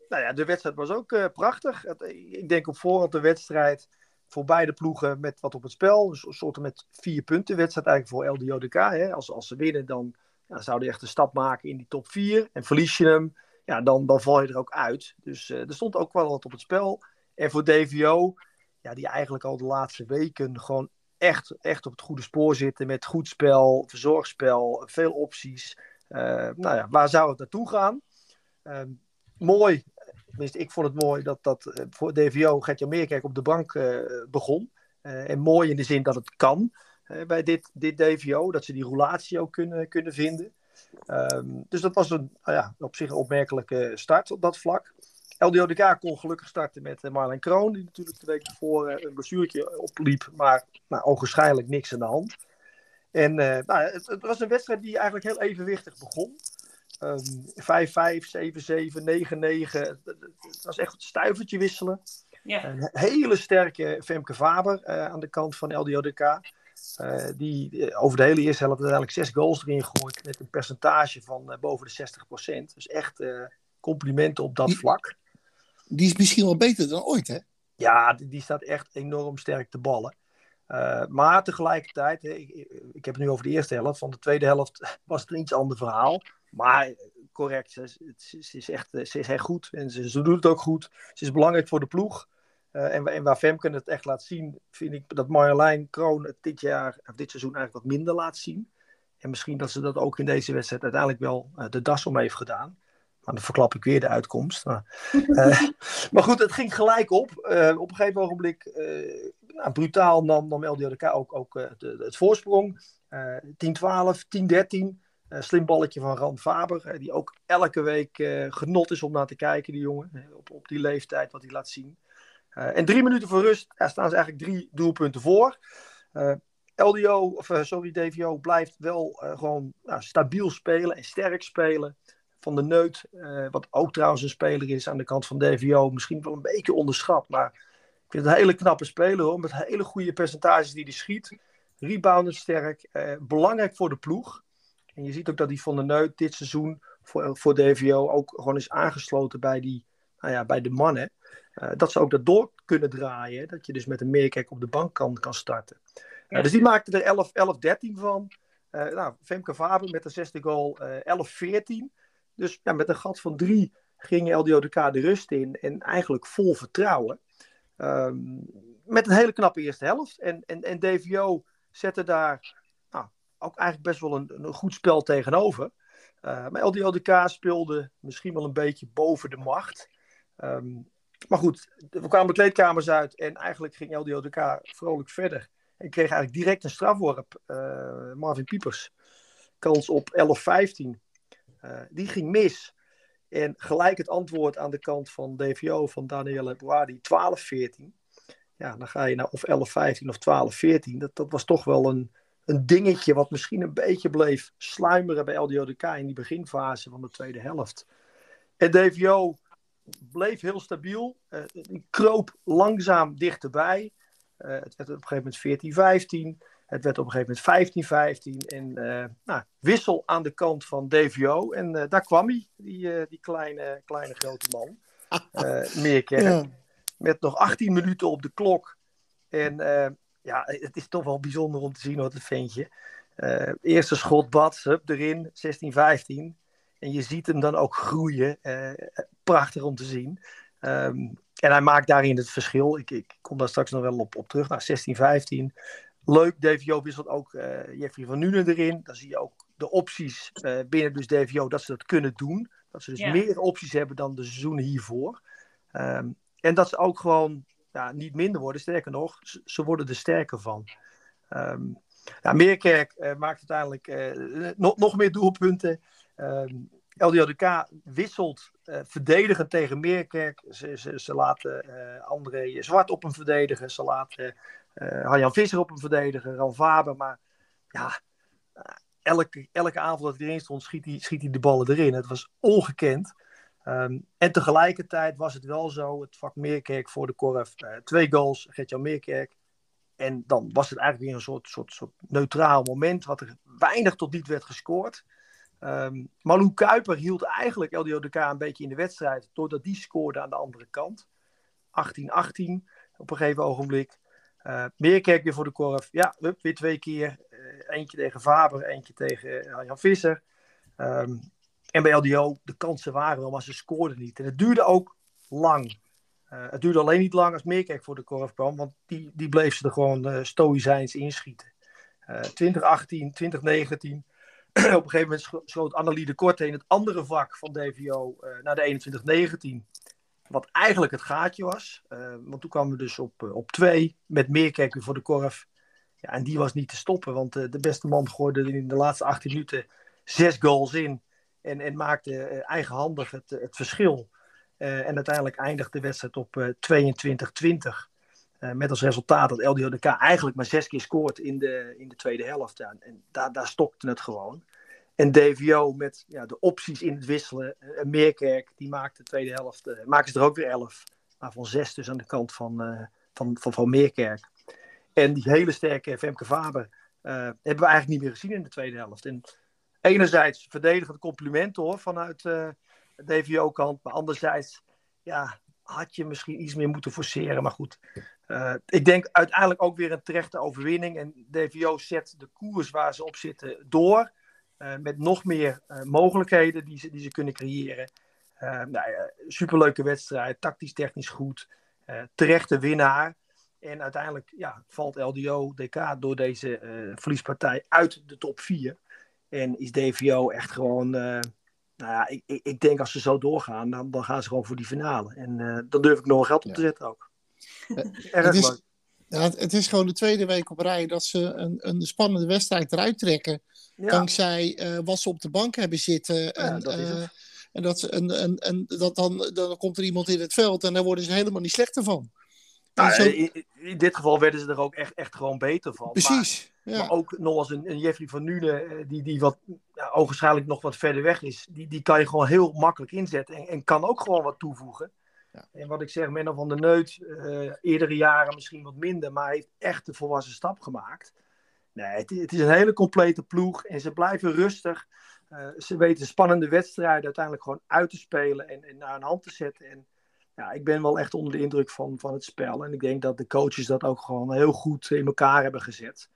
nou ja, de wedstrijd was ook prachtig. Het, ik denk op voorhand de wedstrijd voor beide ploegen met wat op het spel. Een soort met vier punten wedstrijd eigenlijk voor LDODK. Hè. Als, als ze winnen dan ja, zou hij echt een stap maken in die top 4. En verlies je hem, ja, dan, dan val je er ook uit. Dus uh, er stond ook wel wat op het spel. En voor DVO, ja, die eigenlijk al de laatste weken gewoon echt, echt op het goede spoor zitten. Met goed spel, verzorgspel, veel opties. Uh, nou ja, waar zou het naartoe gaan? Uh, mooi, tenminste ik vond het mooi dat, dat uh, voor DVO Gertjan Meerkerk op de bank begon. en mooi in de zin dat het kan bij dit, dit DVO. Dat ze die roulatie ook kunnen, kunnen vinden. Um, dus dat was een, nou ja, op zich een opmerkelijke start op dat vlak. LDODK kon gelukkig starten met uh, Marlijn Kroon, die natuurlijk de week ervoor uh, een blessuurtje opliep, maar nou, ogenschijnlijk niks aan de hand. En uh, nou, het, het, was een wedstrijd die eigenlijk heel evenwichtig begon. Um, 5-5, 7-7, 9-9. Het was echt een stuivertje wisselen. Ja. Een hele sterke Femke Faber aan de kant van LDODK. Uh, die eh, over de hele eerste helft uiteindelijk zes goals erin gooit. Met een percentage van uh, boven de 60%. Dus echt complimenten op dat vlak. Die is misschien wel beter dan ooit, hè? Ja, die, die staat echt enorm sterk te ballen. maar tegelijkertijd, hè, ik, ik, heb het nu over de eerste helft. Van de tweede helft was het een iets ander verhaal. Maar correct, ze, ze, is echt, ze is echt goed. En ze, ze doet het ook goed. Ze is belangrijk voor de ploeg. Uh, en, waar Femke het echt laat zien, vind ik dat Marjolein Kroon het dit jaar, of dit seizoen eigenlijk wat minder laat zien. En misschien dat ze dat ook in deze wedstrijd uiteindelijk wel uh, de das om heeft gedaan. Maar dan verklap ik weer de uitkomst. Maar, maar goed, het ging gelijk op. op een gegeven ogenblik, nou, brutaal nam, nam ook, ook het voorsprong. 10-12, 10-13. slim balletje van Rand Faber, die ook elke week genot is om naar te kijken, die jongen. op, op die leeftijd, wat hij laat zien. En drie minuten voor rust ja, staan ze eigenlijk drie doelpunten voor. Eh, LDO, of uh, sorry, DVO blijft wel gewoon nou, stabiel spelen en sterk spelen. Van de Neut, wat ook trouwens een speler is aan de kant van DVO, misschien wel een beetje onderschat. Maar ik vind het een hele knappe speler hoor, met hele goede percentages die hij schiet. Reboundend sterk, belangrijk voor de ploeg. En je ziet ook dat die van de Neut dit seizoen voor, voor DVO ook gewoon is aangesloten bij, die, nou ja, bij de mannen. Uh, dat ze ook dat door kunnen draaien. Dat je dus met een meerkijk op de bank kan, kan starten. Uh, dus die maakte er 11-13 van. Uh, nou, Femke Faber met de zesde goal 11-14. Dus ja, met een gat van drie ging LDODK de rust in. En eigenlijk vol vertrouwen. Um, met een hele knappe eerste helft. En, en, en DVO zette daar nou, ook eigenlijk best wel een, een goed spel tegenover. maar LDODK speelde misschien wel een beetje boven de macht. Um, maar goed, we kwamen de kleedkamers uit en eigenlijk ging LDODK vrolijk verder. En kreeg eigenlijk direct een strafworp. Marvin Piepers. Kans op 11-15. die ging mis. En gelijk het antwoord aan de kant van DVO van Danielle Boadi 12-14. Ja, dan ga je naar of 11-15 of 12-14. Dat, dat was toch wel een, een dingetje wat misschien een beetje bleef sluimeren bij LDODK in die beginfase van de tweede helft. En DVO bleef heel stabiel. Uh, kroop langzaam dichterbij. Uh, het werd op een gegeven moment 14-15. Het werd op een gegeven moment 15-15. En uh, nou, wissel aan de kant van DVO. En daar kwam hij, die, die kleine, kleine grote man. Meerkerk. Ja. Met nog 18 minuten op de klok. En ja, het is toch wel bijzonder om te zien wat het ventje. eerste schot bad, hup, erin, 16-15. En je ziet hem dan ook groeien. Uh, prachtig om te zien. Um, en hij maakt daarin het verschil. Ik, ik kom daar straks nog wel op, op terug. Naar 16, 15. Leuk, DVO wisselt ook uh, Jeffrey van Nuenen erin. Dan zie je ook de opties uh, binnen dus DVO dat ze dat kunnen doen. Dat ze dus ja. meer opties hebben dan de seizoenen hiervoor. Um, en dat ze ook gewoon ja, niet minder worden. Sterker nog, ze, ze worden er sterker van. Um, ja, Meerkerk uh, maakt uiteindelijk nog, nog meer doelpunten. Um, LDLDK wisselt uh, verdedigend tegen Meerkerk. Ze, ze, ze laten uh, André Zwart op hem verdedigen. Ze laten uh, Harjan Visser op hem verdedigen. Ran Faber. Maar ja, elke, elke avond dat hij erin stond, schiet hij, schiet de ballen erin. Het was ongekend. Um, en tegelijkertijd was het wel zo, het vak Meerkerk voor de Korf. twee goals, Gertjan Meerkerk. En dan was het eigenlijk weer een soort, soort, soort neutraal moment, wat er weinig tot niet werd gescoord. Um, Malou Kuiper hield eigenlijk LDODK een beetje in de wedstrijd, doordat die scoorde aan de andere kant. 18-18 op een gegeven ogenblik. Uh, Meerkerk weer voor de korf. Ja, hup, weer twee keer. Uh, eentje tegen Faber, eentje tegen uh, Jan Visser. Um, en bij LDO, de kansen waren wel, maar ze scoorden niet. En het duurde ook lang. het duurde alleen niet lang als Meerkerk voor de korf kwam, want die, die bleef ze er gewoon stoïcijns inschieten. 2018, 2019 op een gegeven moment schoot Annelie de Korte in het andere vak van DVO uh, naar de 21-19. Wat eigenlijk het gaatje was. Uh, want toen kwamen we dus op, uh, op twee met Meerkerk voor de korf. Ja, en die was niet te stoppen, want de beste man gooide in de laatste 18 minuten zes goals in. En, en maakte eigenhandig het, het verschil. en uiteindelijk eindigde de wedstrijd op 22-20. Uh, met als resultaat dat LDODK eigenlijk maar zes keer scoort in de, in de tweede helft. En daar, daar stokte het gewoon. En DVO met ja, de opties in het wisselen. Uh, Meerkerk, die maakt de tweede helft. Uh, maken ze er ook weer elf. Maar van zes dus aan de kant van, van, van, van Meerkerk. En die hele sterke Femke Faber hebben we eigenlijk niet meer gezien in de tweede helft. En enerzijds verdedigend complimenten hoor, vanuit DVO-kant. Maar anderzijds, ja, had je misschien iets meer moeten forceren. Maar goed, uh, ik denk uiteindelijk ook weer een terechte overwinning. En DVO zet de koers waar ze op zitten door. Uh, met nog meer uh, mogelijkheden die ze, die ze kunnen creëren. nou ja, superleuke wedstrijd, tactisch technisch goed. terechte winnaar. En uiteindelijk ja, valt LDO DK door deze verliespartij uit de top 4. En is DVO echt gewoon nou ja, ik, ik, denk als ze zo doorgaan, dan, dan gaan ze gewoon voor die finale. En dan durf ik nog geld op te zetten ook. het, is, ja, het, is gewoon de tweede week op rij dat ze een, een spannende wedstrijd eruit trekken. Ja. Dankzij uh, wat ze op de bank hebben zitten. en, dat uh, en, dat, ze, en, en, en dat dan, dan komt er iemand in het veld en daar worden ze helemaal niet slechter van. Nou, zo... in, in, dit geval werden ze er ook echt, echt gewoon beter van. Precies. Maar, ja. maar ook nog als een, een Jeffrey van Nuenen, die, die wat, ja, ogenschijnlijk nog wat verder weg is, die, die kan je gewoon heel makkelijk inzetten en, en kan ook gewoon wat toevoegen. En wat ik zeg, Menno van der Neut, uh, eerdere jaren misschien wat minder, maar heeft echt de volwassen stap gemaakt. Nee, het, is een hele complete ploeg en ze blijven rustig. Uh, ze weten spannende wedstrijden uiteindelijk gewoon uit te spelen en, en naar een hand te zetten. En ja, ik ben wel echt onder de indruk van, van het spel. En ik denk dat de coaches dat ook gewoon heel goed in elkaar hebben gezet.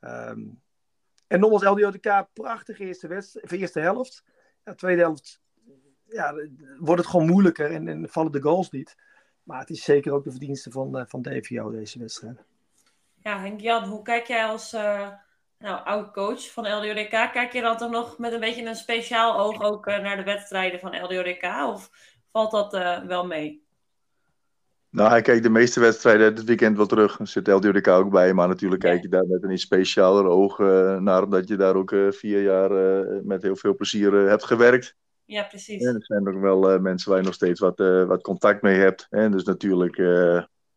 Um, en nogmaals, LDODK, prachtige eerste, wedstrijd, eerste helft. Ja, tweede helft ja, wordt het gewoon moeilijker en, en, vallen de goals niet. Maar het is zeker ook de verdienste van, uh, van DVO, deze wedstrijd. Ja, Henk-Jan, hoe kijk jij als uh, nou, oud-coach van LDODK? Kijk je dan toch nog met een beetje een speciaal oog ook uh, naar de wedstrijden van LDODK? Of valt dat wel mee? Nou, hij kijkt de meeste wedstrijden dit weekend wel terug. Er zit LDRK ook bij, maar natuurlijk kijk je daar met een iets specialer oog uh, naar, omdat je daar ook uh, vier jaar uh, met heel veel plezier hebt gewerkt. Ja, precies. En er zijn ook wel mensen waar je nog steeds wat, wat contact mee hebt. En dus natuurlijk,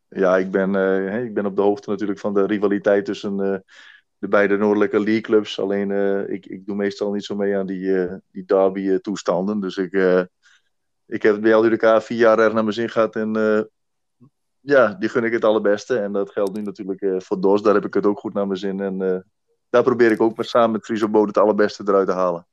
ja, ik ben, ik ben op de hoogte natuurlijk van de rivaliteit tussen de beide noordelijke league clubs. Alleen, ik, ik doe meestal niet zo mee aan die, die derby toestanden. Dus ik, ik heb bij LDRK vier jaar erg naar mijn zin gehad en ja, die gun ik het allerbeste. En dat geldt nu natuurlijk voor DOS. Daar heb ik het ook goed naar mijn zin. En daar probeer ik ook met, samen met Friso Bode het allerbeste eruit te halen.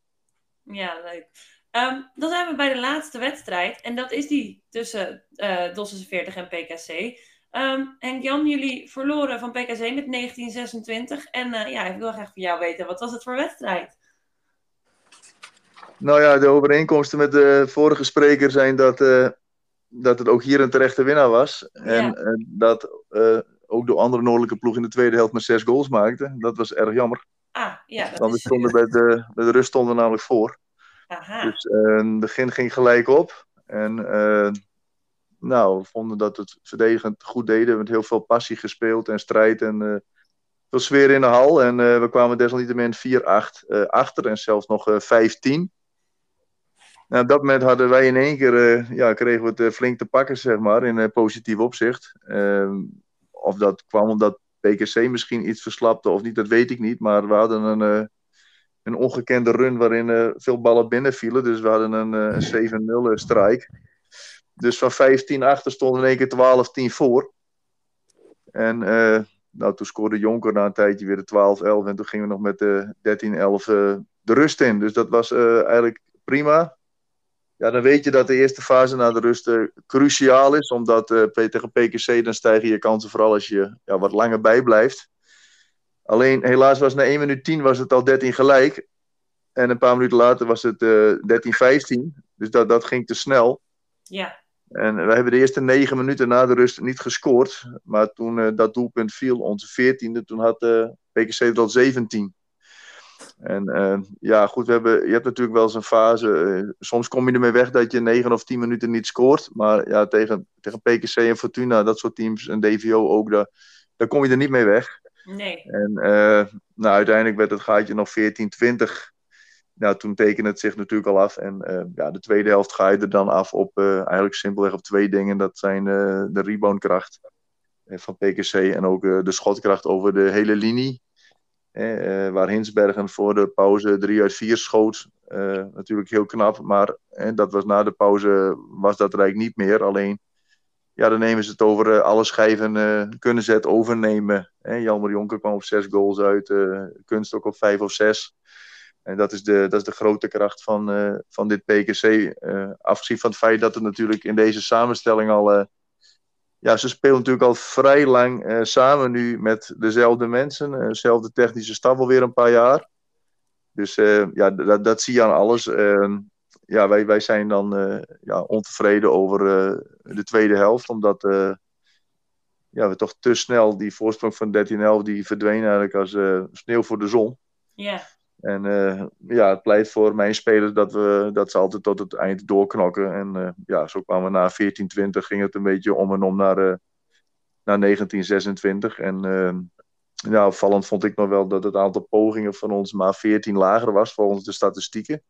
Ja, leuk. Um, dan zijn we bij de laatste wedstrijd. En dat is die tussen uh, DOS 40 en PKC. Um, en Jan, jullie verloren van PKC met 1926. En ja, ik wil graag van jou weten, wat was het voor wedstrijd? Nou ja, de overeenkomsten met de vorige spreker zijn dat dat het ook hier een terechte winnaar was. En, dat ook de andere noordelijke ploeg in de tweede helft maar zes goals maakte. Dat was erg jammer. Ah, ja. Want we stonden bij, de, bij de rust stonden namelijk voor. Aha. Dus het begin ging gelijk op. En uh, nou, we vonden dat het verdedigend goed deden. Met heel veel passie gespeeld en strijd en veel sfeer in de hal. En we kwamen desalniettemin 4-8 achter en zelfs nog 5-10. Nou, op dat moment hadden wij in één keer, ja, kregen we het flink te pakken, zeg maar, in positief opzicht. Ehm, of dat kwam omdat PKC misschien iets verslapte of niet, dat weet ik niet. Maar we hadden een, een ongekende run waarin veel ballen binnenvielen. Dus we hadden een, een 7-0 strijk. Dus van 15 achter stonden in één keer 12-10 voor. En nou, toen scoorde Jonker na een tijdje weer de 12-11. En toen gingen we nog met de 13-11 de rust in. Dus dat was eigenlijk prima ja, dan weet je dat de eerste fase na de rust cruciaal is. Omdat tegen PKC dan stijgen je kansen vooral als je ja, wat langer bijblijft. Alleen helaas was na 1 minuut 10 was het al 13 gelijk. En een paar minuten later was het uh, 13-15. Dus dat, dat ging te snel. Ja. En we hebben de eerste negen minuten na de rust niet gescoord. Maar toen dat doelpunt viel, onze 14e, toen had PKC er al 17. En uh, ja, goed, we hebben, je hebt natuurlijk wel eens een fase. Soms kom je ermee weg dat je 9 of 10 minuten niet scoort. Maar ja, tegen, tegen PKC en Fortuna, dat soort teams, en DVO ook, daar, daar kom je er niet mee weg. Nee. En uh, nou, uiteindelijk werd het gaatje nog 14-20. Nou, toen tekende het zich natuurlijk al af. En ja, de tweede helft ga je er dan af op eigenlijk simpelweg op twee dingen. Dat zijn de reboundkracht van PKC en ook de schotkracht over de hele linie. Eh, waar Hinsbergen voor de pauze 3 uit 4 schoot. Eh, natuurlijk heel knap, maar eh, dat was na de pauze was dat rijk niet meer. Alleen, ja, dan nemen ze het over uh, alle schijven kunnen ze het overnemen. Jalmer Jonker kwam op 6 goals uit, Kunst ook op 5 of 6. En dat is de, dat is de grote kracht van, van dit PKC. afgezien van het feit dat het natuurlijk in deze samenstelling al ja, ze spelen natuurlijk al vrij lang samen nu met dezelfde mensen. Dezelfde technische staf alweer een paar jaar. Dus ja, dat, dat zie je aan alles. Ja, wij, wij zijn dan ja, ontevreden over de tweede helft. Omdat ja, we toch te snel die voorsprong van 13-11 die verdween eigenlijk als sneeuw voor de zon. Ja. En uh, ja, het pleit voor mijn spelers dat, we, dat ze altijd tot het eind doorknokken. En uh, ja, zo kwamen we na 14-20 ging het een beetje om en om naar, uh, naar 1926. En ja, opvallend vond ik nog wel dat het aantal pogingen van ons maar 14 lager was volgens de statistieken.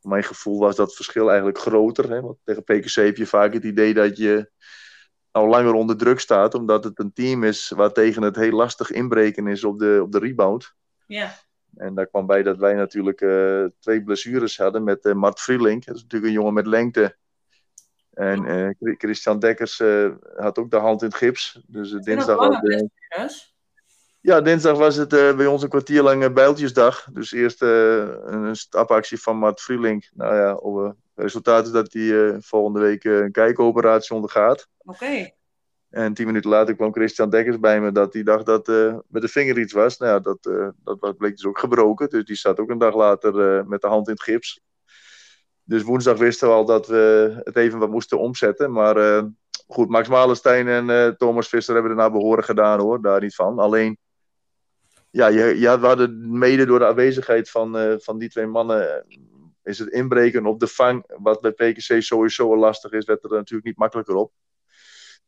Mijn gevoel was dat verschil eigenlijk groter. Hè? Want tegen PKC heb je vaak het idee dat je al langer onder druk staat. Omdat het een team is waar tegen het heel lastig inbreken is op de, op de rebound. Ja. En daar kwam bij dat wij natuurlijk uh, twee blessures hadden met uh, Mart Vrielink. Dat is natuurlijk een jongen met lengte. En uh, Christian Dekkers had ook de hand in het gips. Dus dinsdag was Ja, dinsdag was het bij ons een kwartier lang bijltjesdag. Dus eerst een stapactie van Mart Vrielink. Nou ja, het resultaat is dat hij volgende week een kijkoperatie ondergaat. Oké. En tien minuten later kwam Christian Dekkers bij me dat hij dacht dat uh, met de vinger iets was. Nou ja, dat, uh, dat bleek dus ook gebroken. Dus die zat ook een dag later uh, met de hand in het gips. Dus woensdag wisten we al dat we het even wat moesten omzetten. Maar goed, Max Malenstein en Thomas Visser hebben er naar behoren gedaan hoor, daar niet van. Alleen, ja, je, ja we hadden mede door de aanwezigheid van, van die twee mannen... is het inbreken op de vang, wat bij PKC sowieso al lastig is, werd er natuurlijk niet makkelijker op.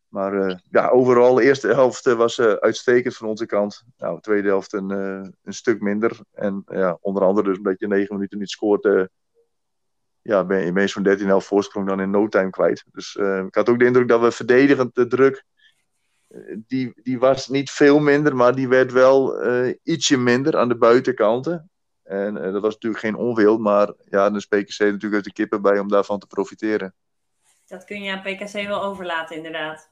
Maar ja, overal, de eerste helft was uitstekend van onze kant. Nou, de tweede helft een, een stuk minder. En ja, onder andere dus omdat je negen minuten niet scoort, ja, ben je, je zo'n 13 11 voorsprong dan in no time kwijt. Dus ik had ook de indruk dat we verdedigend de druk die, die was niet veel minder, maar die werd wel uh, ietsje minder aan de buitenkanten. En uh, dat was natuurlijk geen onwil, maar ja, dan is PKC natuurlijk uit de kippen bij om daarvan te profiteren. Dat kun je aan PKC wel overlaten, inderdaad.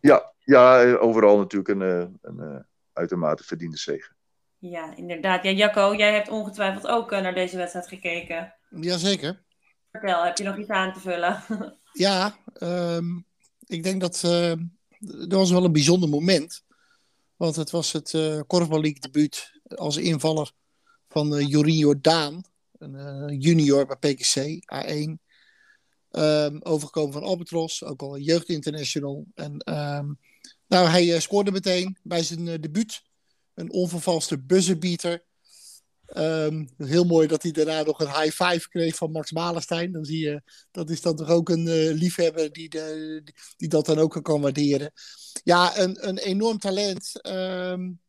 Ja, ja overal natuurlijk een, eh, een uitermate verdiende zegen. Ja, inderdaad. Ja, Jacco, jij hebt ongetwijfeld ook naar deze wedstrijd gekeken. Jazeker. Vertel, heb je nog iets aan te vullen? ja, um, ik denk dat dat was wel een bijzonder moment. Want het was het uh, Korfbal League debuut als invaller van uh, Jorien Jordaan. Een uh, junior bij PKC, A1. Um, overgekomen van Albatros, ook al jeugdinternational. En um, nou, hij scoorde meteen bij zijn debuut. Een onvervalste buzzerbeater. Um, heel mooi dat hij daarna nog een high five kreeg van Max Malenstein. Dan zie je, dat is dan toch ook een uh, liefhebber die, die dat dan ook kan waarderen. Ja, een, een enorm talent. Um,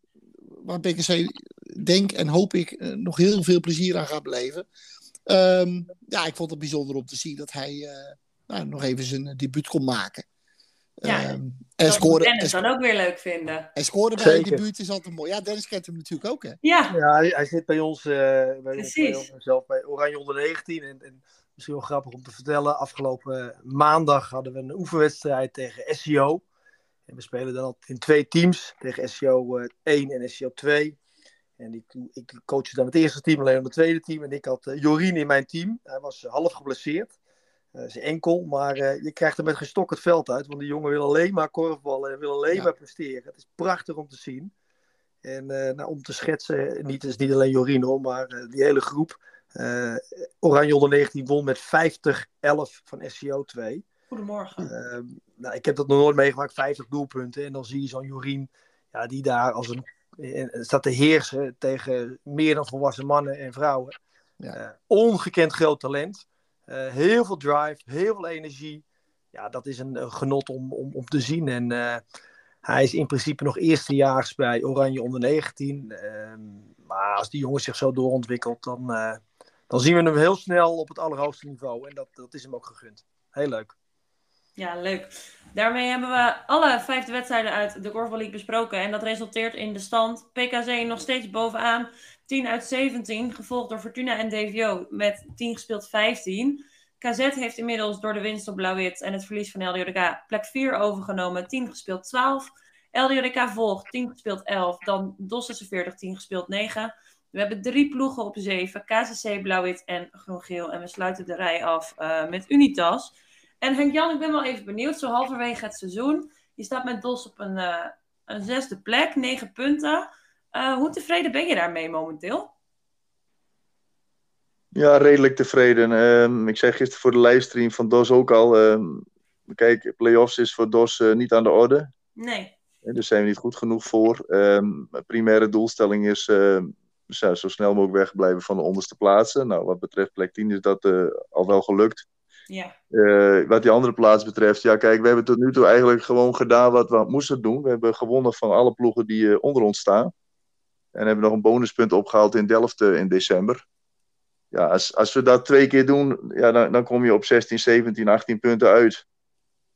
waar PKC denk en hoop ik uh, nog heel veel plezier aan gaat beleven. Um, ja, ik vond het bijzonder om te zien dat hij uh, nou, nog even zijn debuut kon maken. Ja, um, en scoren, Dennis dan ook weer leuk vinden. En scoren bij Zeker. de debuut is altijd mooi. Ja, Dennis kent hem natuurlijk ook, hè? Ja, ja hij, hij zit bij ons, uh, bij, Precies. Ons, bij zelf bij Oranje onder 19. En, en, misschien wel grappig om te vertellen, afgelopen maandag hadden we een oefenwedstrijd tegen SEO. En we spelen dan in twee teams, tegen SEO 1 en SEO 2. En ik, ik coachte dan het eerste team, alleen het tweede team. En ik had uh, Jorien in mijn team. Hij was half geblesseerd. Uh, zijn enkel, maar uh, je krijgt er met gestok het veld uit. Want die jongen wil alleen maar korfballen en wil alleen ja. maar presteren. Het is prachtig om te zien. En uh, nou, om te schetsen, niet, is niet alleen Jorino, maar die hele groep. Oranje onder 19 won met 50-11 van SCO 2. Goedemorgen. Ehm, nou, ik heb dat nog nooit meegemaakt, 50 doelpunten. En dan zie je zo'n Jorien, ja, die daar als een, staat te heersen tegen meer dan volwassen mannen en vrouwen. Ja. ongekend groot talent. Uh, heel veel drive, heel veel energie. Ja, dat is een, genot om, om, om te zien. En uh, hij is in principe nog eerstejaars bij Oranje onder 19. Uh, ehm, maar als die jongen zich zo doorontwikkelt, dan, uh, dan zien we hem heel snel op het allerhoogste niveau. En dat, dat is hem ook gegund. Heel leuk. Ja, leuk. Daarmee hebben we alle vijfde wedstrijden uit de Korfbal League besproken. En dat resulteert in de stand. PKC nog steeds bovenaan. 10 uit 17, gevolgd door Fortuna en DVO met 10 gespeeld 15. KZ heeft inmiddels door de winst op Blauw-Wit en het verlies van LDODK plek 4 overgenomen, 10 gespeeld 12. LDODK volgt, 10 gespeeld 11. Dan DOS 46, 10 gespeeld 9. We hebben drie ploegen op 7, KCC, Blauw-Wit en Groen-Geel. En we sluiten de rij af uh, met Unitas. En Henk-Jan, ik ben wel even benieuwd, zo halverwege het seizoen. Je staat met DOS op een, uh, een zesde plek, 9 punten. Uh, hoe tevreden ben je daarmee momenteel? Ja, redelijk tevreden. Uh, ik zei gisteren voor de livestream van DOS ook al. Uh, kijk, playoffs is voor DOS uh, niet aan de orde. Nee. En daar zijn we niet goed genoeg voor. mijn primaire doelstelling is ehm, zo snel mogelijk wegblijven van de onderste plaatsen. Nou, wat betreft plek 10 is dat eh, al wel gelukt. Ja. wat die andere plaats betreft, ja, kijk, we hebben tot nu toe eigenlijk gewoon gedaan wat we moesten doen. We hebben gewonnen van alle ploegen die onder ons staan. En hebben nog een bonuspunt opgehaald in Delft in december. Ja, als, als we dat twee keer doen, ja, dan, dan kom je op 16, 17, 18 punten uit.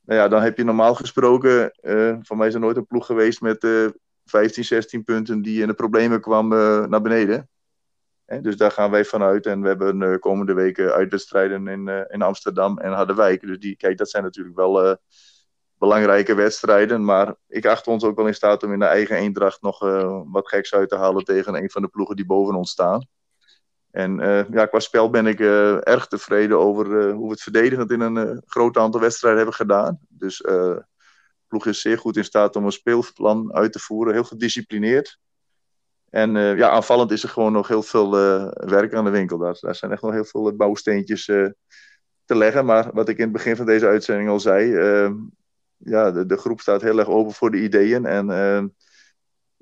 Nou ja, dan heb je normaal gesproken, uh, van mij is er nooit een ploeg geweest met uh, 15, 16 punten die in de problemen kwam naar beneden. dus daar gaan wij vanuit. En we hebben komende weken uitwedstrijden in, in Amsterdam en Harderwijk. Dus die, kijk, dat zijn natuurlijk wel belangrijke wedstrijden. Maar ik acht ons ook wel in staat om in de eigen eendracht nog wat geks uit te halen tegen een van de ploegen die boven ons staan. En uh, ja, qua spel ben ik uh, erg tevreden over hoe we het verdedigend in een groot aantal wedstrijden hebben gedaan. Dus de ploeg is zeer goed in staat om een speelplan uit te voeren, heel gedisciplineerd. En ja, aanvallend is er gewoon nog heel veel werk aan de winkel. Daar zijn echt nog heel veel bouwsteentjes te leggen. Maar wat ik in het begin van deze uitzending al zei, ja, de, de, groep staat heel erg open voor de ideeën. En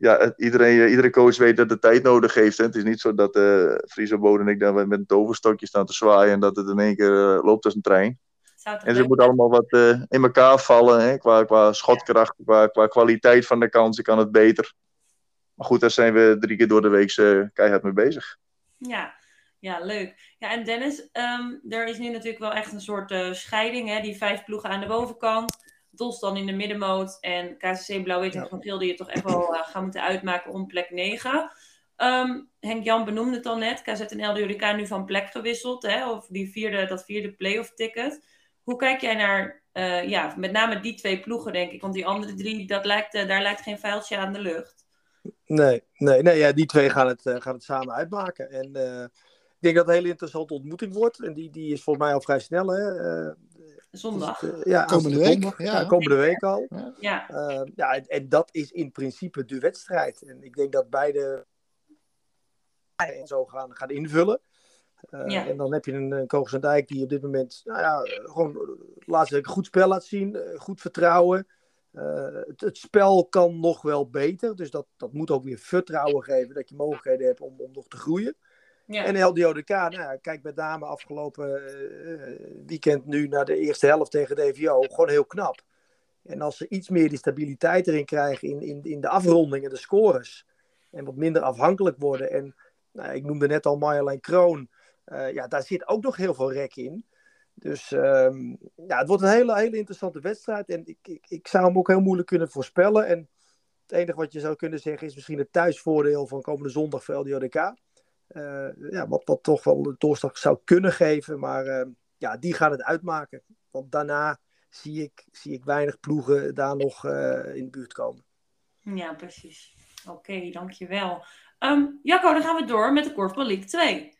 ja, iedereen, eh, iedere coach weet dat het tijd nodig heeft. Hè. Het is niet zo dat uh, Friso Bode en ik dan met een toverstokje staan te zwaaien en dat het in één keer uh, loopt als een trein. En ze moeten allemaal wat in elkaar vallen. Hè? Qua, qua schotkracht, qua, qua kwaliteit van de kansen kan het beter. Maar goed, daar zijn we drie keer door de week keihard mee bezig. Ja, ja, leuk. Ja, en Dennis, um, er is nu natuurlijk wel echt een soort uh, scheiding. Hè? Die vijf ploegen aan de bovenkant. Dos dan in de middenmoot. En KCC Blauw-Wit en Van Geel die je toch echt wel uh, gaan moeten uitmaken om plek 9. Um, ehm, Henk-Jan benoemde het al net. KZNL de elkaar nu van plek gewisseld. Hè? Of die vierde, dat vierde playoff ticket. Hoe kijk jij naar, uh, ja, met name die twee ploegen denk ik. Want die andere drie, dat lijkt, daar lijkt geen vuiltje aan de lucht. Nee, nee, nee ja, die twee gaan het, gaan het samen uitmaken. En ik denk dat het een hele interessante ontmoeting wordt. En die, die is volgens mij al vrij snel. Hè? Uh, Zondag. Uh, ja, komende week. ja. komende week al. Ja. Uh, ja, en, en, dat is in principe de wedstrijd. En ik denk dat beide en zo gaan, gaan invullen. Ja. En dan heb je een, een Kogels en Dijk die op dit moment nou ja, gewoon laat een goed spel laat zien. goed vertrouwen. Het, het, spel kan nog wel beter. Dus dat, dat moet ook weer vertrouwen geven. Dat je mogelijkheden hebt om, om nog te groeien. Ja. En LDODK, nou kijk met name afgelopen uh, weekend nu naar de eerste helft tegen DVO, gewoon heel knap. En als ze iets meer die stabiliteit erin krijgen in, in, in de afronding en de scores, en wat minder afhankelijk worden. En nou, ik noemde net al Marjolein Kroon, uh, ja, daar zit ook nog heel veel rek in. Dus um, ja, het wordt een hele, hele interessante wedstrijd. En ik, ik, ik zou hem ook heel moeilijk kunnen voorspellen. En het enige wat je zou kunnen zeggen is misschien het thuisvoordeel van komende zondag voor LDODK. Eh, ja, wat, wat toch wel de doorslag zou kunnen geven. Maar eh, ja, die gaan het uitmaken. Want daarna zie ik, zie ik weinig ploegen daar nog eh, in de buurt komen. Ja, precies. Oké, dankjewel. Um, Jacco, dan gaan we door met de Korfbal League 2.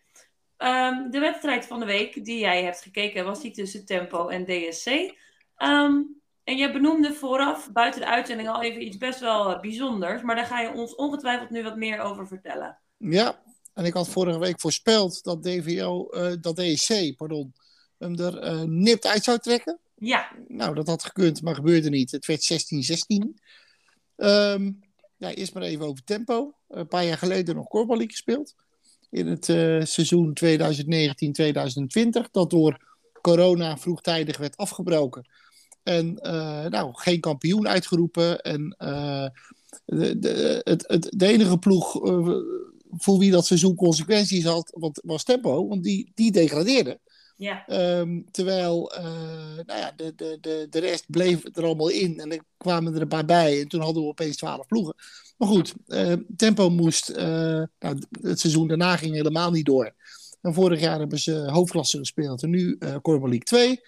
Um, de wedstrijd van de week die jij hebt gekeken was die tussen Tempo en DSC. Um, ehm, en jij benoemde vooraf buiten de uitzending al even iets best wel bijzonders. Maar daar ga je ons ongetwijfeld nu wat meer over vertellen. Ja, en ik had vorige week voorspeld dat DVO, uh, eh, dat DEC, pardon, hem er uh, nipt uit zou trekken. Ja. Nou, dat had gekund, maar gebeurde niet. Het werd 16-16. Um, ja, eerst maar even over tempo. Een paar jaar geleden nog Korbalie gespeeld. In het uh, seizoen 2019-2020. Dat door corona vroegtijdig werd afgebroken. En uh, nou, geen kampioen uitgeroepen. En uh, de, de, het, het, de enige ploeg voor wie dat seizoen consequenties had, wat, was Tempo, want die, die degradeerde. Ja. Um, terwijl uh, nou ja, de, de, de, de rest bleef er allemaal in en er kwamen er een paar bij en toen hadden we opeens twaalf ploegen. Maar goed, uh, Tempo moest, uh, nou, het seizoen daarna ging helemaal niet door. En vorig jaar hebben ze hoofdklasse gespeeld en nu uh, League 2. Um,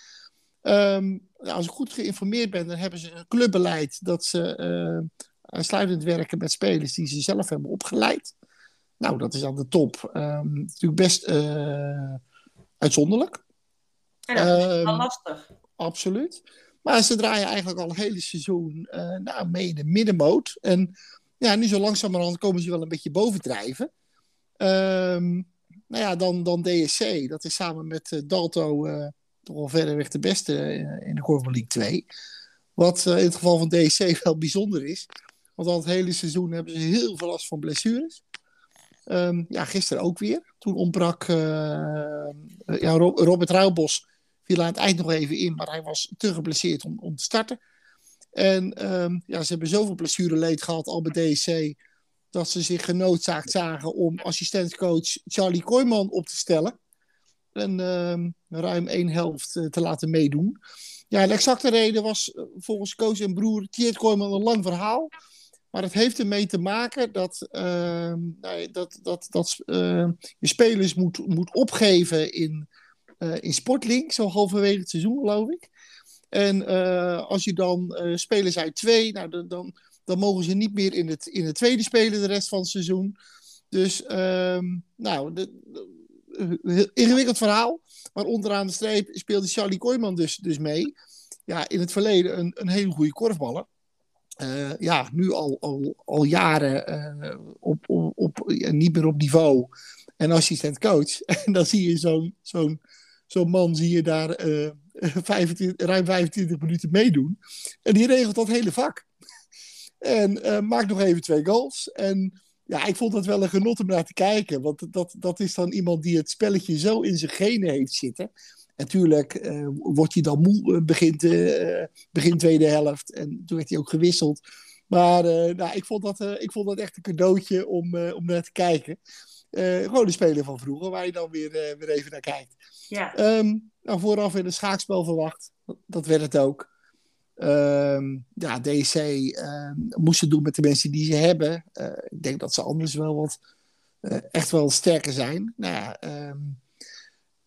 ehm, als ik goed geïnformeerd ben, dan hebben ze een clubbeleid dat ze uitsluitend werken met spelers die ze zelf hebben opgeleid. Nou, dat is aan de top. Um, natuurlijk best uh, uitzonderlijk. Ja, dat is wel ehm, lastig. Absoluut. Maar ze draaien eigenlijk al het hele seizoen uh, nou, mee in de middenmoot. En ja, nu zo langzamerhand komen ze wel een beetje bovendrijven. Um, nou ja, dan, dan DSC. Dat is samen met uh, Dalto uh, toch wel verreweg de beste in de Corval League 2. Wat in het geval van DSC wel bijzonder is. Want al het hele seizoen hebben ze heel veel last van blessures. Um, ja, gisteren ook weer. Toen ontbrak uh, ja, Robert Ruilbos viel aan het eind nog even in, maar hij was te geblesseerd om, om te starten. En um, ja, ze hebben zoveel blessureleed gehad al bij DSC dat ze zich genoodzaakt zagen om assistentcoach Charlie Kooijman op te stellen. En um, ruim één helft uh, te laten meedoen. Ja, de exacte reden was volgens coach en broer Tjeerd Kooijman een lang verhaal. Maar het heeft ermee te maken dat, uh, dat, dat, dat uh, je spelers moet, moet opgeven in, uh, in Sportlink, zo halverwege het seizoen, geloof ik. En eh, als je dan spelers uit twee, nou, dan, dan, mogen ze niet meer in het, in het tweede spelen de rest van het seizoen. Dus, ehm, nou, de, de, ingewikkeld verhaal. Maar onderaan de streep speelde Charlie Kooijman dus, dus mee. Ja, in het verleden een, een hele goede korfballer. Uh, ja, nu al, al, al jaren uh, op, op, op, niet meer op niveau en assistent coach. En dan zie je zo'n zo'n zo'n man zie je daar uh, 25, ruim 25 minuten meedoen. En die regelt dat hele vak. En maakt nog even twee goals. En ja, ik vond dat wel een genot om naar te kijken. Want dat, dat is dan iemand die het spelletje zo in zijn genen heeft zitten. En tuurlijk uh, wordt hij dan moe begint, begin tweede helft. En toen werd hij ook gewisseld. Maar nou, ik, vond dat, ik vond dat echt een cadeautje om, om naar te kijken. gewoon de speler van vroeger, waar je dan weer, weer even naar kijkt. Ja. Um, nou, vooraf in een schaakspel verwacht. Dat werd het ook. Um, ja, DC um, moesten doen met de mensen die ze hebben. Ik denk dat ze anders wel wat echt wel sterker zijn. Nou ja, um,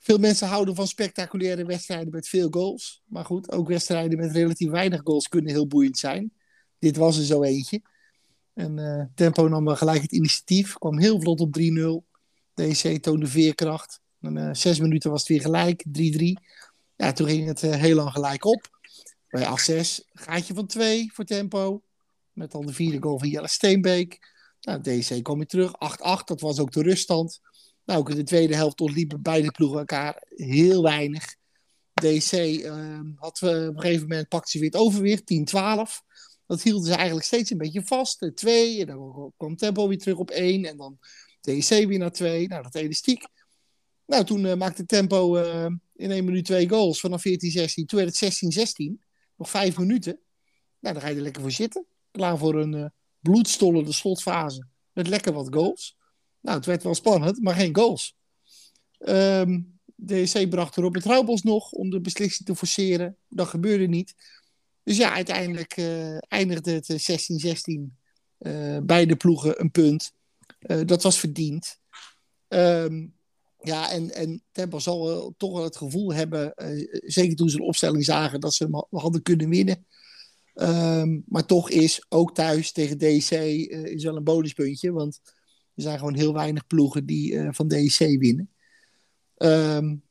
veel mensen houden van spectaculaire wedstrijden met veel goals. Maar goed, ook wedstrijden met relatief weinig goals kunnen heel boeiend zijn. Dit was er zo eentje. En uh, Tempo nam gelijk het initiatief. Kwam heel vlot op 3-0. DC toonde veerkracht. En, zes minuten was het weer gelijk, 3-3. Ja, toen ging het heel lang gelijk op. Bij A6 gaatje van 2 voor tempo. Met dan de vierde goal van Jelle Steenbeek. Nou, DC kwam weer terug. 8-8, dat was ook de ruststand. Nou, ook in de tweede helft ontliepen beide ploegen elkaar heel weinig. DC uh, had uh, op een gegeven moment pakte ze weer het overwicht, 10-12. Dat hielden ze eigenlijk steeds een beetje vast. 2, en dan kwam Tempo weer terug op 1. En dan DC weer naar 2. Nou, dat elastiek. Nou, toen uh, maakte Tempo in 1 minuut 2 goals vanaf 14-16. Toen werd het 16-16. Nog vijf minuten. Nou, dan ga je er lekker voor zitten. Klaar voor een bloedstollende slotfase. Met lekker wat goals. Nou, het werd wel spannend, maar geen goals. Um, de EC bracht erop het Raubos nog om de beslissing te forceren. Dat gebeurde niet. Dus ja, uiteindelijk uh, eindigde het 16-16. Uh, beide ploegen een punt. Dat was verdiend. Um, ja, en, en Tempo zal toch wel het gevoel hebben, zeker toen ze de opstelling zagen, dat ze hem hadden kunnen winnen. Um, maar toch is ook thuis tegen DC uh, is wel een bonuspuntje, want er zijn gewoon heel weinig ploegen die uh, van DC winnen. Um,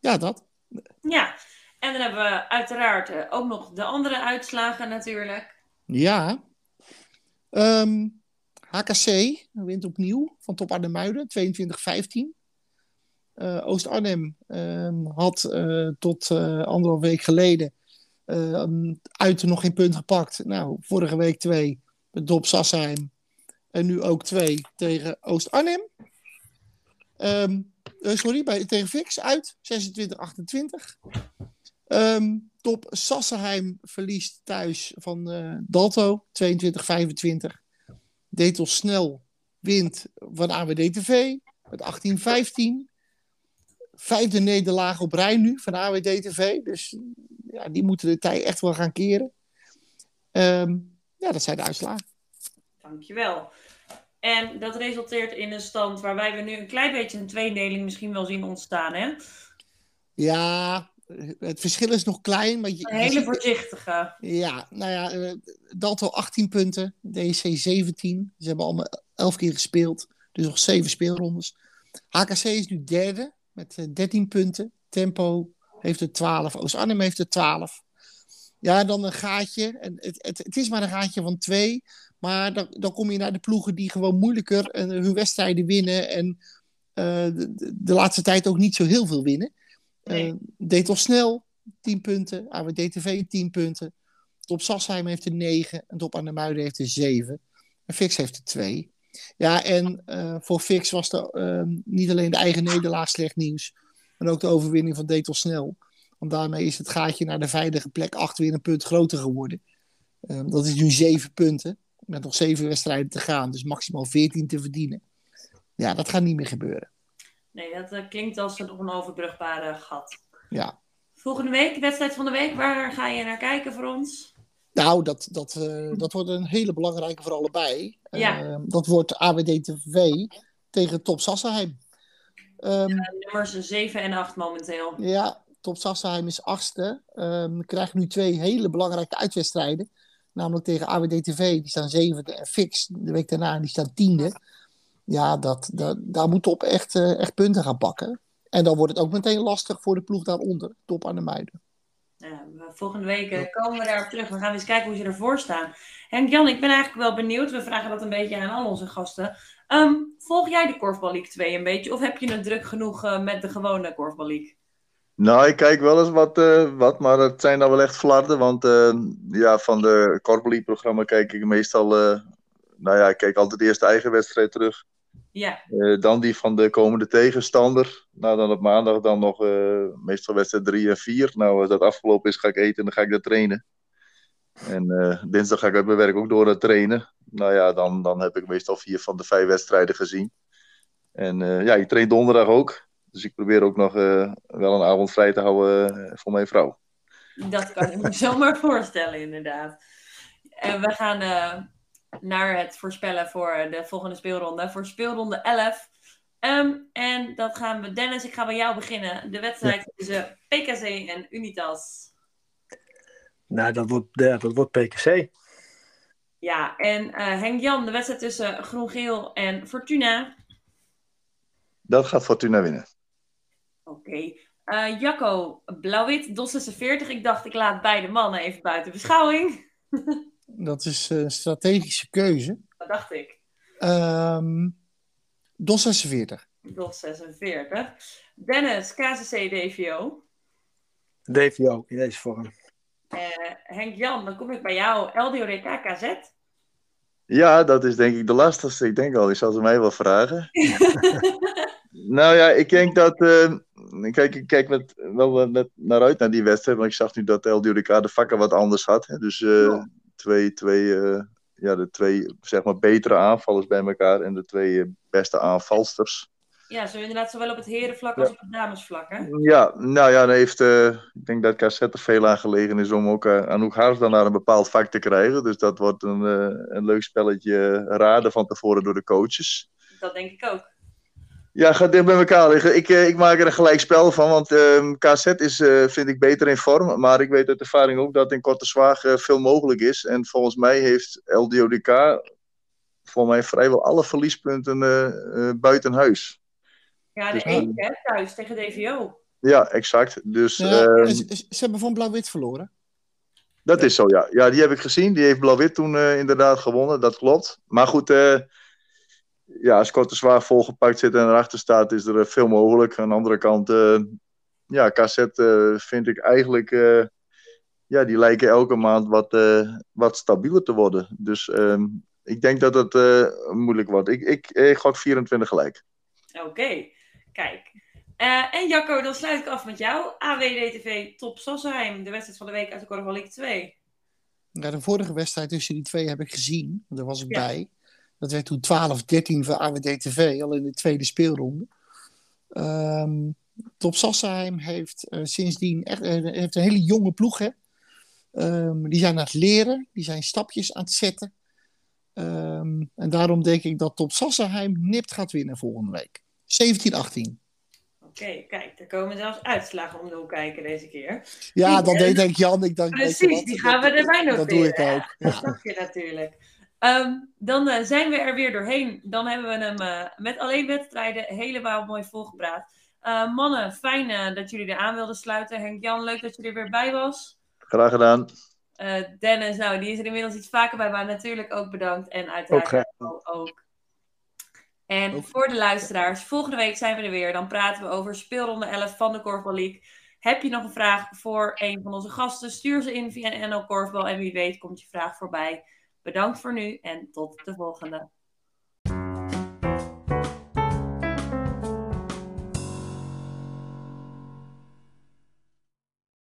ja, dat. Ja, en dan hebben we uiteraard ook nog de andere uitslagen natuurlijk. Ja. Um, HKC wint opnieuw van Top Arnhem-Muiden, 22-15. Uh, Oost-Arnhem uh, had tot anderhalf week geleden uit nog geen punt gepakt. Nou, vorige week twee met Dop Sassheim. En nu ook twee tegen Oost-Arnhem. Um, sorry, bij, tegen Fix uit, 26-28. Um, top Sassenheim verliest thuis van Dalto, 22-25. Detel Snel wint van AWD-TV met 18-15 vijfde nederlaag op rij nu van AWD-TV. Dus ja, die moeten de tijd echt wel gaan keren. Um, ja, dat zijn de uitslagen. Dankjewel. En dat resulteert in een stand waarbij we nu een klein beetje een tweedeling misschien wel zien ontstaan, hè? Ja, het verschil is nog klein. Maar je, een hele voorzichtige. Ja, nou ja, uh, Dalto 18 punten, DC 17. Ze hebben allemaal 11 keer gespeeld, dus nog 7 speelrondes. HKC is nu derde met 13 eh, punten. Tempo heeft er 12. Oost-Arnhem heeft er 12. Ja, dan een gaatje. En het, het, het, is maar een gaatje van twee. Maar dan, dan kom je naar de ploegen die gewoon moeilijker uh, hun wedstrijden winnen. En uh, de, de, laatste tijd ook niet zo heel veel winnen. Nee. Uh, deed snel 10 punten. AWD-TV 10 punten. Top Sassheim heeft er 9. En Top Arnhem-Muiden heeft er 7. En Fix heeft er 2. Ja, en uh, voor Fix was er uh, niet alleen de eigen nederlaag slecht nieuws, maar ook de overwinning van Detel Snel. Want daarmee is het gaatje naar de veilige plek 8 weer een punt groter geworden. Uh, dat is nu 7 punten, met nog 7 wedstrijden te gaan, dus maximaal 14 te verdienen. Ja, dat gaat niet meer gebeuren. Nee, dat uh, klinkt als een onoverbrugbare gat. Ja. Volgende week, wedstrijd van de week, waar ga je naar kijken voor ons? Nou, dat, dat, uh, dat wordt een hele belangrijke voor allebei. Ja. Uh, dat wordt AWD-TV tegen Top Sassenheim. Um, ja, nummers 7 en 8 momenteel. Ja, Top Sassenheim is achtste. Um, krijgt nu twee hele belangrijke uitwedstrijden. Namelijk tegen AWD-TV, die staan zevende. En Fix, de week daarna, die staan tiende. Ja, dat, dat, daar moet Top echt, uh, echt punten gaan pakken. En dan wordt het ook meteen lastig voor de ploeg daaronder, Top aan de Muiden. Ja, volgende week uh, komen we daarop terug. We gaan eens kijken hoe ze ervoor staan. Henk Jan, ik ben eigenlijk wel benieuwd. We vragen dat een beetje aan al onze gasten. Um, volg jij de Korfbal League 2 een beetje? Of heb je het druk genoeg uh, met de gewone Korfbal League? Nou, ik kijk wel eens wat, uh, wat maar het zijn dan wel echt flarden. Want ja, van de Korfbal League programma kijk ik meestal... nou ja, ik kijk altijd eerst de eigen wedstrijd terug. Ja. dan die van de komende tegenstander. Nou, dan op maandag dan nog meestal wedstrijd 3 en 4. Nou, als dat afgelopen is, ga ik eten en dan ga ik daar trainen. En dinsdag ga ik uit mijn werk ook door naar trainen. Nou ja, dan, dan heb ik meestal vier van de vijf wedstrijden gezien. En ja, ik train donderdag ook. Dus ik probeer ook nog wel een avond vrij te houden voor mijn vrouw. Dat kan ik me zomaar voorstellen, inderdaad. En we gaan uh, naar het voorspellen voor de volgende speelronde. Voor speelronde 11. Um, ehm, en dat gaan we, Dennis, ik ga bij jou beginnen. De wedstrijd tussen PKC en Unitas. Nou, dat wordt, ja, dat wordt PKC. Ja, en uh, Henk-Jan, de wedstrijd tussen Groen-Geel en Fortuna. Dat gaat Fortuna winnen. Oké. Uh, Jacco, blauw-wit, DOS 46. Ik dacht, ik laat beide mannen even buiten beschouwing. Dat is een strategische keuze. Dat dacht ik. Um, DOS 46. DOS 46. Dennis, KCC DVO. DVO, in deze vorm. Uh, Henk-Jan, dan kom ik bij jou. LDODK KZ. Ja, dat is denk ik de lastigste. Ik denk al, je zal ze mij wel vragen. nou ja, ik denk dat... Uh, kijk, ik kijk met, wel met naar uit naar die wedstrijd. Want ik zag nu dat LDODK de vakken wat anders had. Hè. Dus uh, twee, twee, uh, ja, de twee zeg maar, betere aanvallers bij elkaar. En de twee beste aanvalsters. Ja, zo inderdaad zowel op het herenvlak als op het damesvlak, hè? Ja, nou ja, dan heeft, uh, ik denk dat KZ er veel aan gelegen is om ook uh, Anouk Haars dan naar een bepaald vak te krijgen. Dus dat wordt een, uh, een leuk spelletje raden van tevoren door de coaches. Dat denk ik ook. Ja, gaat dicht bij elkaar liggen. Ik, ik maak er een gelijk spel van, want ehm, KZ is, vind ik, beter in vorm. Maar ik weet uit ervaring ook dat in Korte Zwaag veel mogelijk is. En volgens mij heeft LDODK voor mij vrijwel alle verliespunten buiten huis. Ja, de dus, hè, thuis tegen DVO. Ja, exact. Dus, ja, uh, ze, hebben van Blauw-Wit verloren. Dat is zo, ja. Ja, die heb ik gezien. Die heeft Blauw-Wit toen uh, inderdaad gewonnen, dat klopt. Maar goed, uh, ja, als Korte Zwaar volgepakt zit en erachter staat, is er veel mogelijk. Aan de andere kant, ja, KZ vind ik eigenlijk, ja, die lijken elke maand wat, wat stabieler te worden. Dus ehm, ik denk dat het moeilijk wordt. Ik, ik, ik gok 24 gelijk. Oké. Kijk. Uh, en Jacco, dan sluit ik af met jou. AWDTV Top Sassenheim, de wedstrijd van de week uit de Korfbal League 2. Ja, de vorige wedstrijd tussen die twee heb ik gezien. Daar was ik bij. Dat werd toen 12-13 voor AWDTV, al in de tweede speelronde. Um, Top Sassenheim heeft uh, sindsdien echt, uh, heeft een hele jonge ploeg. Hè? Um, die zijn aan het leren, die zijn stapjes aan het zetten. Um, en daarom denk ik dat Top Sassenheim nipt gaat winnen volgende week. 17, 18. Oké, kijk, er komen zelfs uitslagen om de hoek kijken deze keer. Ja, dan deed denk Jan. Ik denk, Precies, die gaan we erbij noteren. Dat doe ik ook. Dat dacht je natuurlijk. Um, dan uh, zijn we er weer doorheen. Dan hebben we hem uh, met alleen wedstrijden helemaal mooi volgepraat. Uh, mannen, fijn dat jullie er aan wilden sluiten. Henk-Jan, leuk dat je er weer bij was. Graag gedaan. Dennis, nou, die is er inmiddels iets vaker bij, maar natuurlijk ook bedankt. En uiteraard ook. ook. En voor de luisteraars, volgende week zijn we er weer. Dan praten we over speelronde 11 van de Korfbal League. Heb je nog een vraag voor een van onze gasten? Stuur ze in via NL Korfbal en wie weet komt je vraag voorbij. Bedankt voor nu en tot de volgende.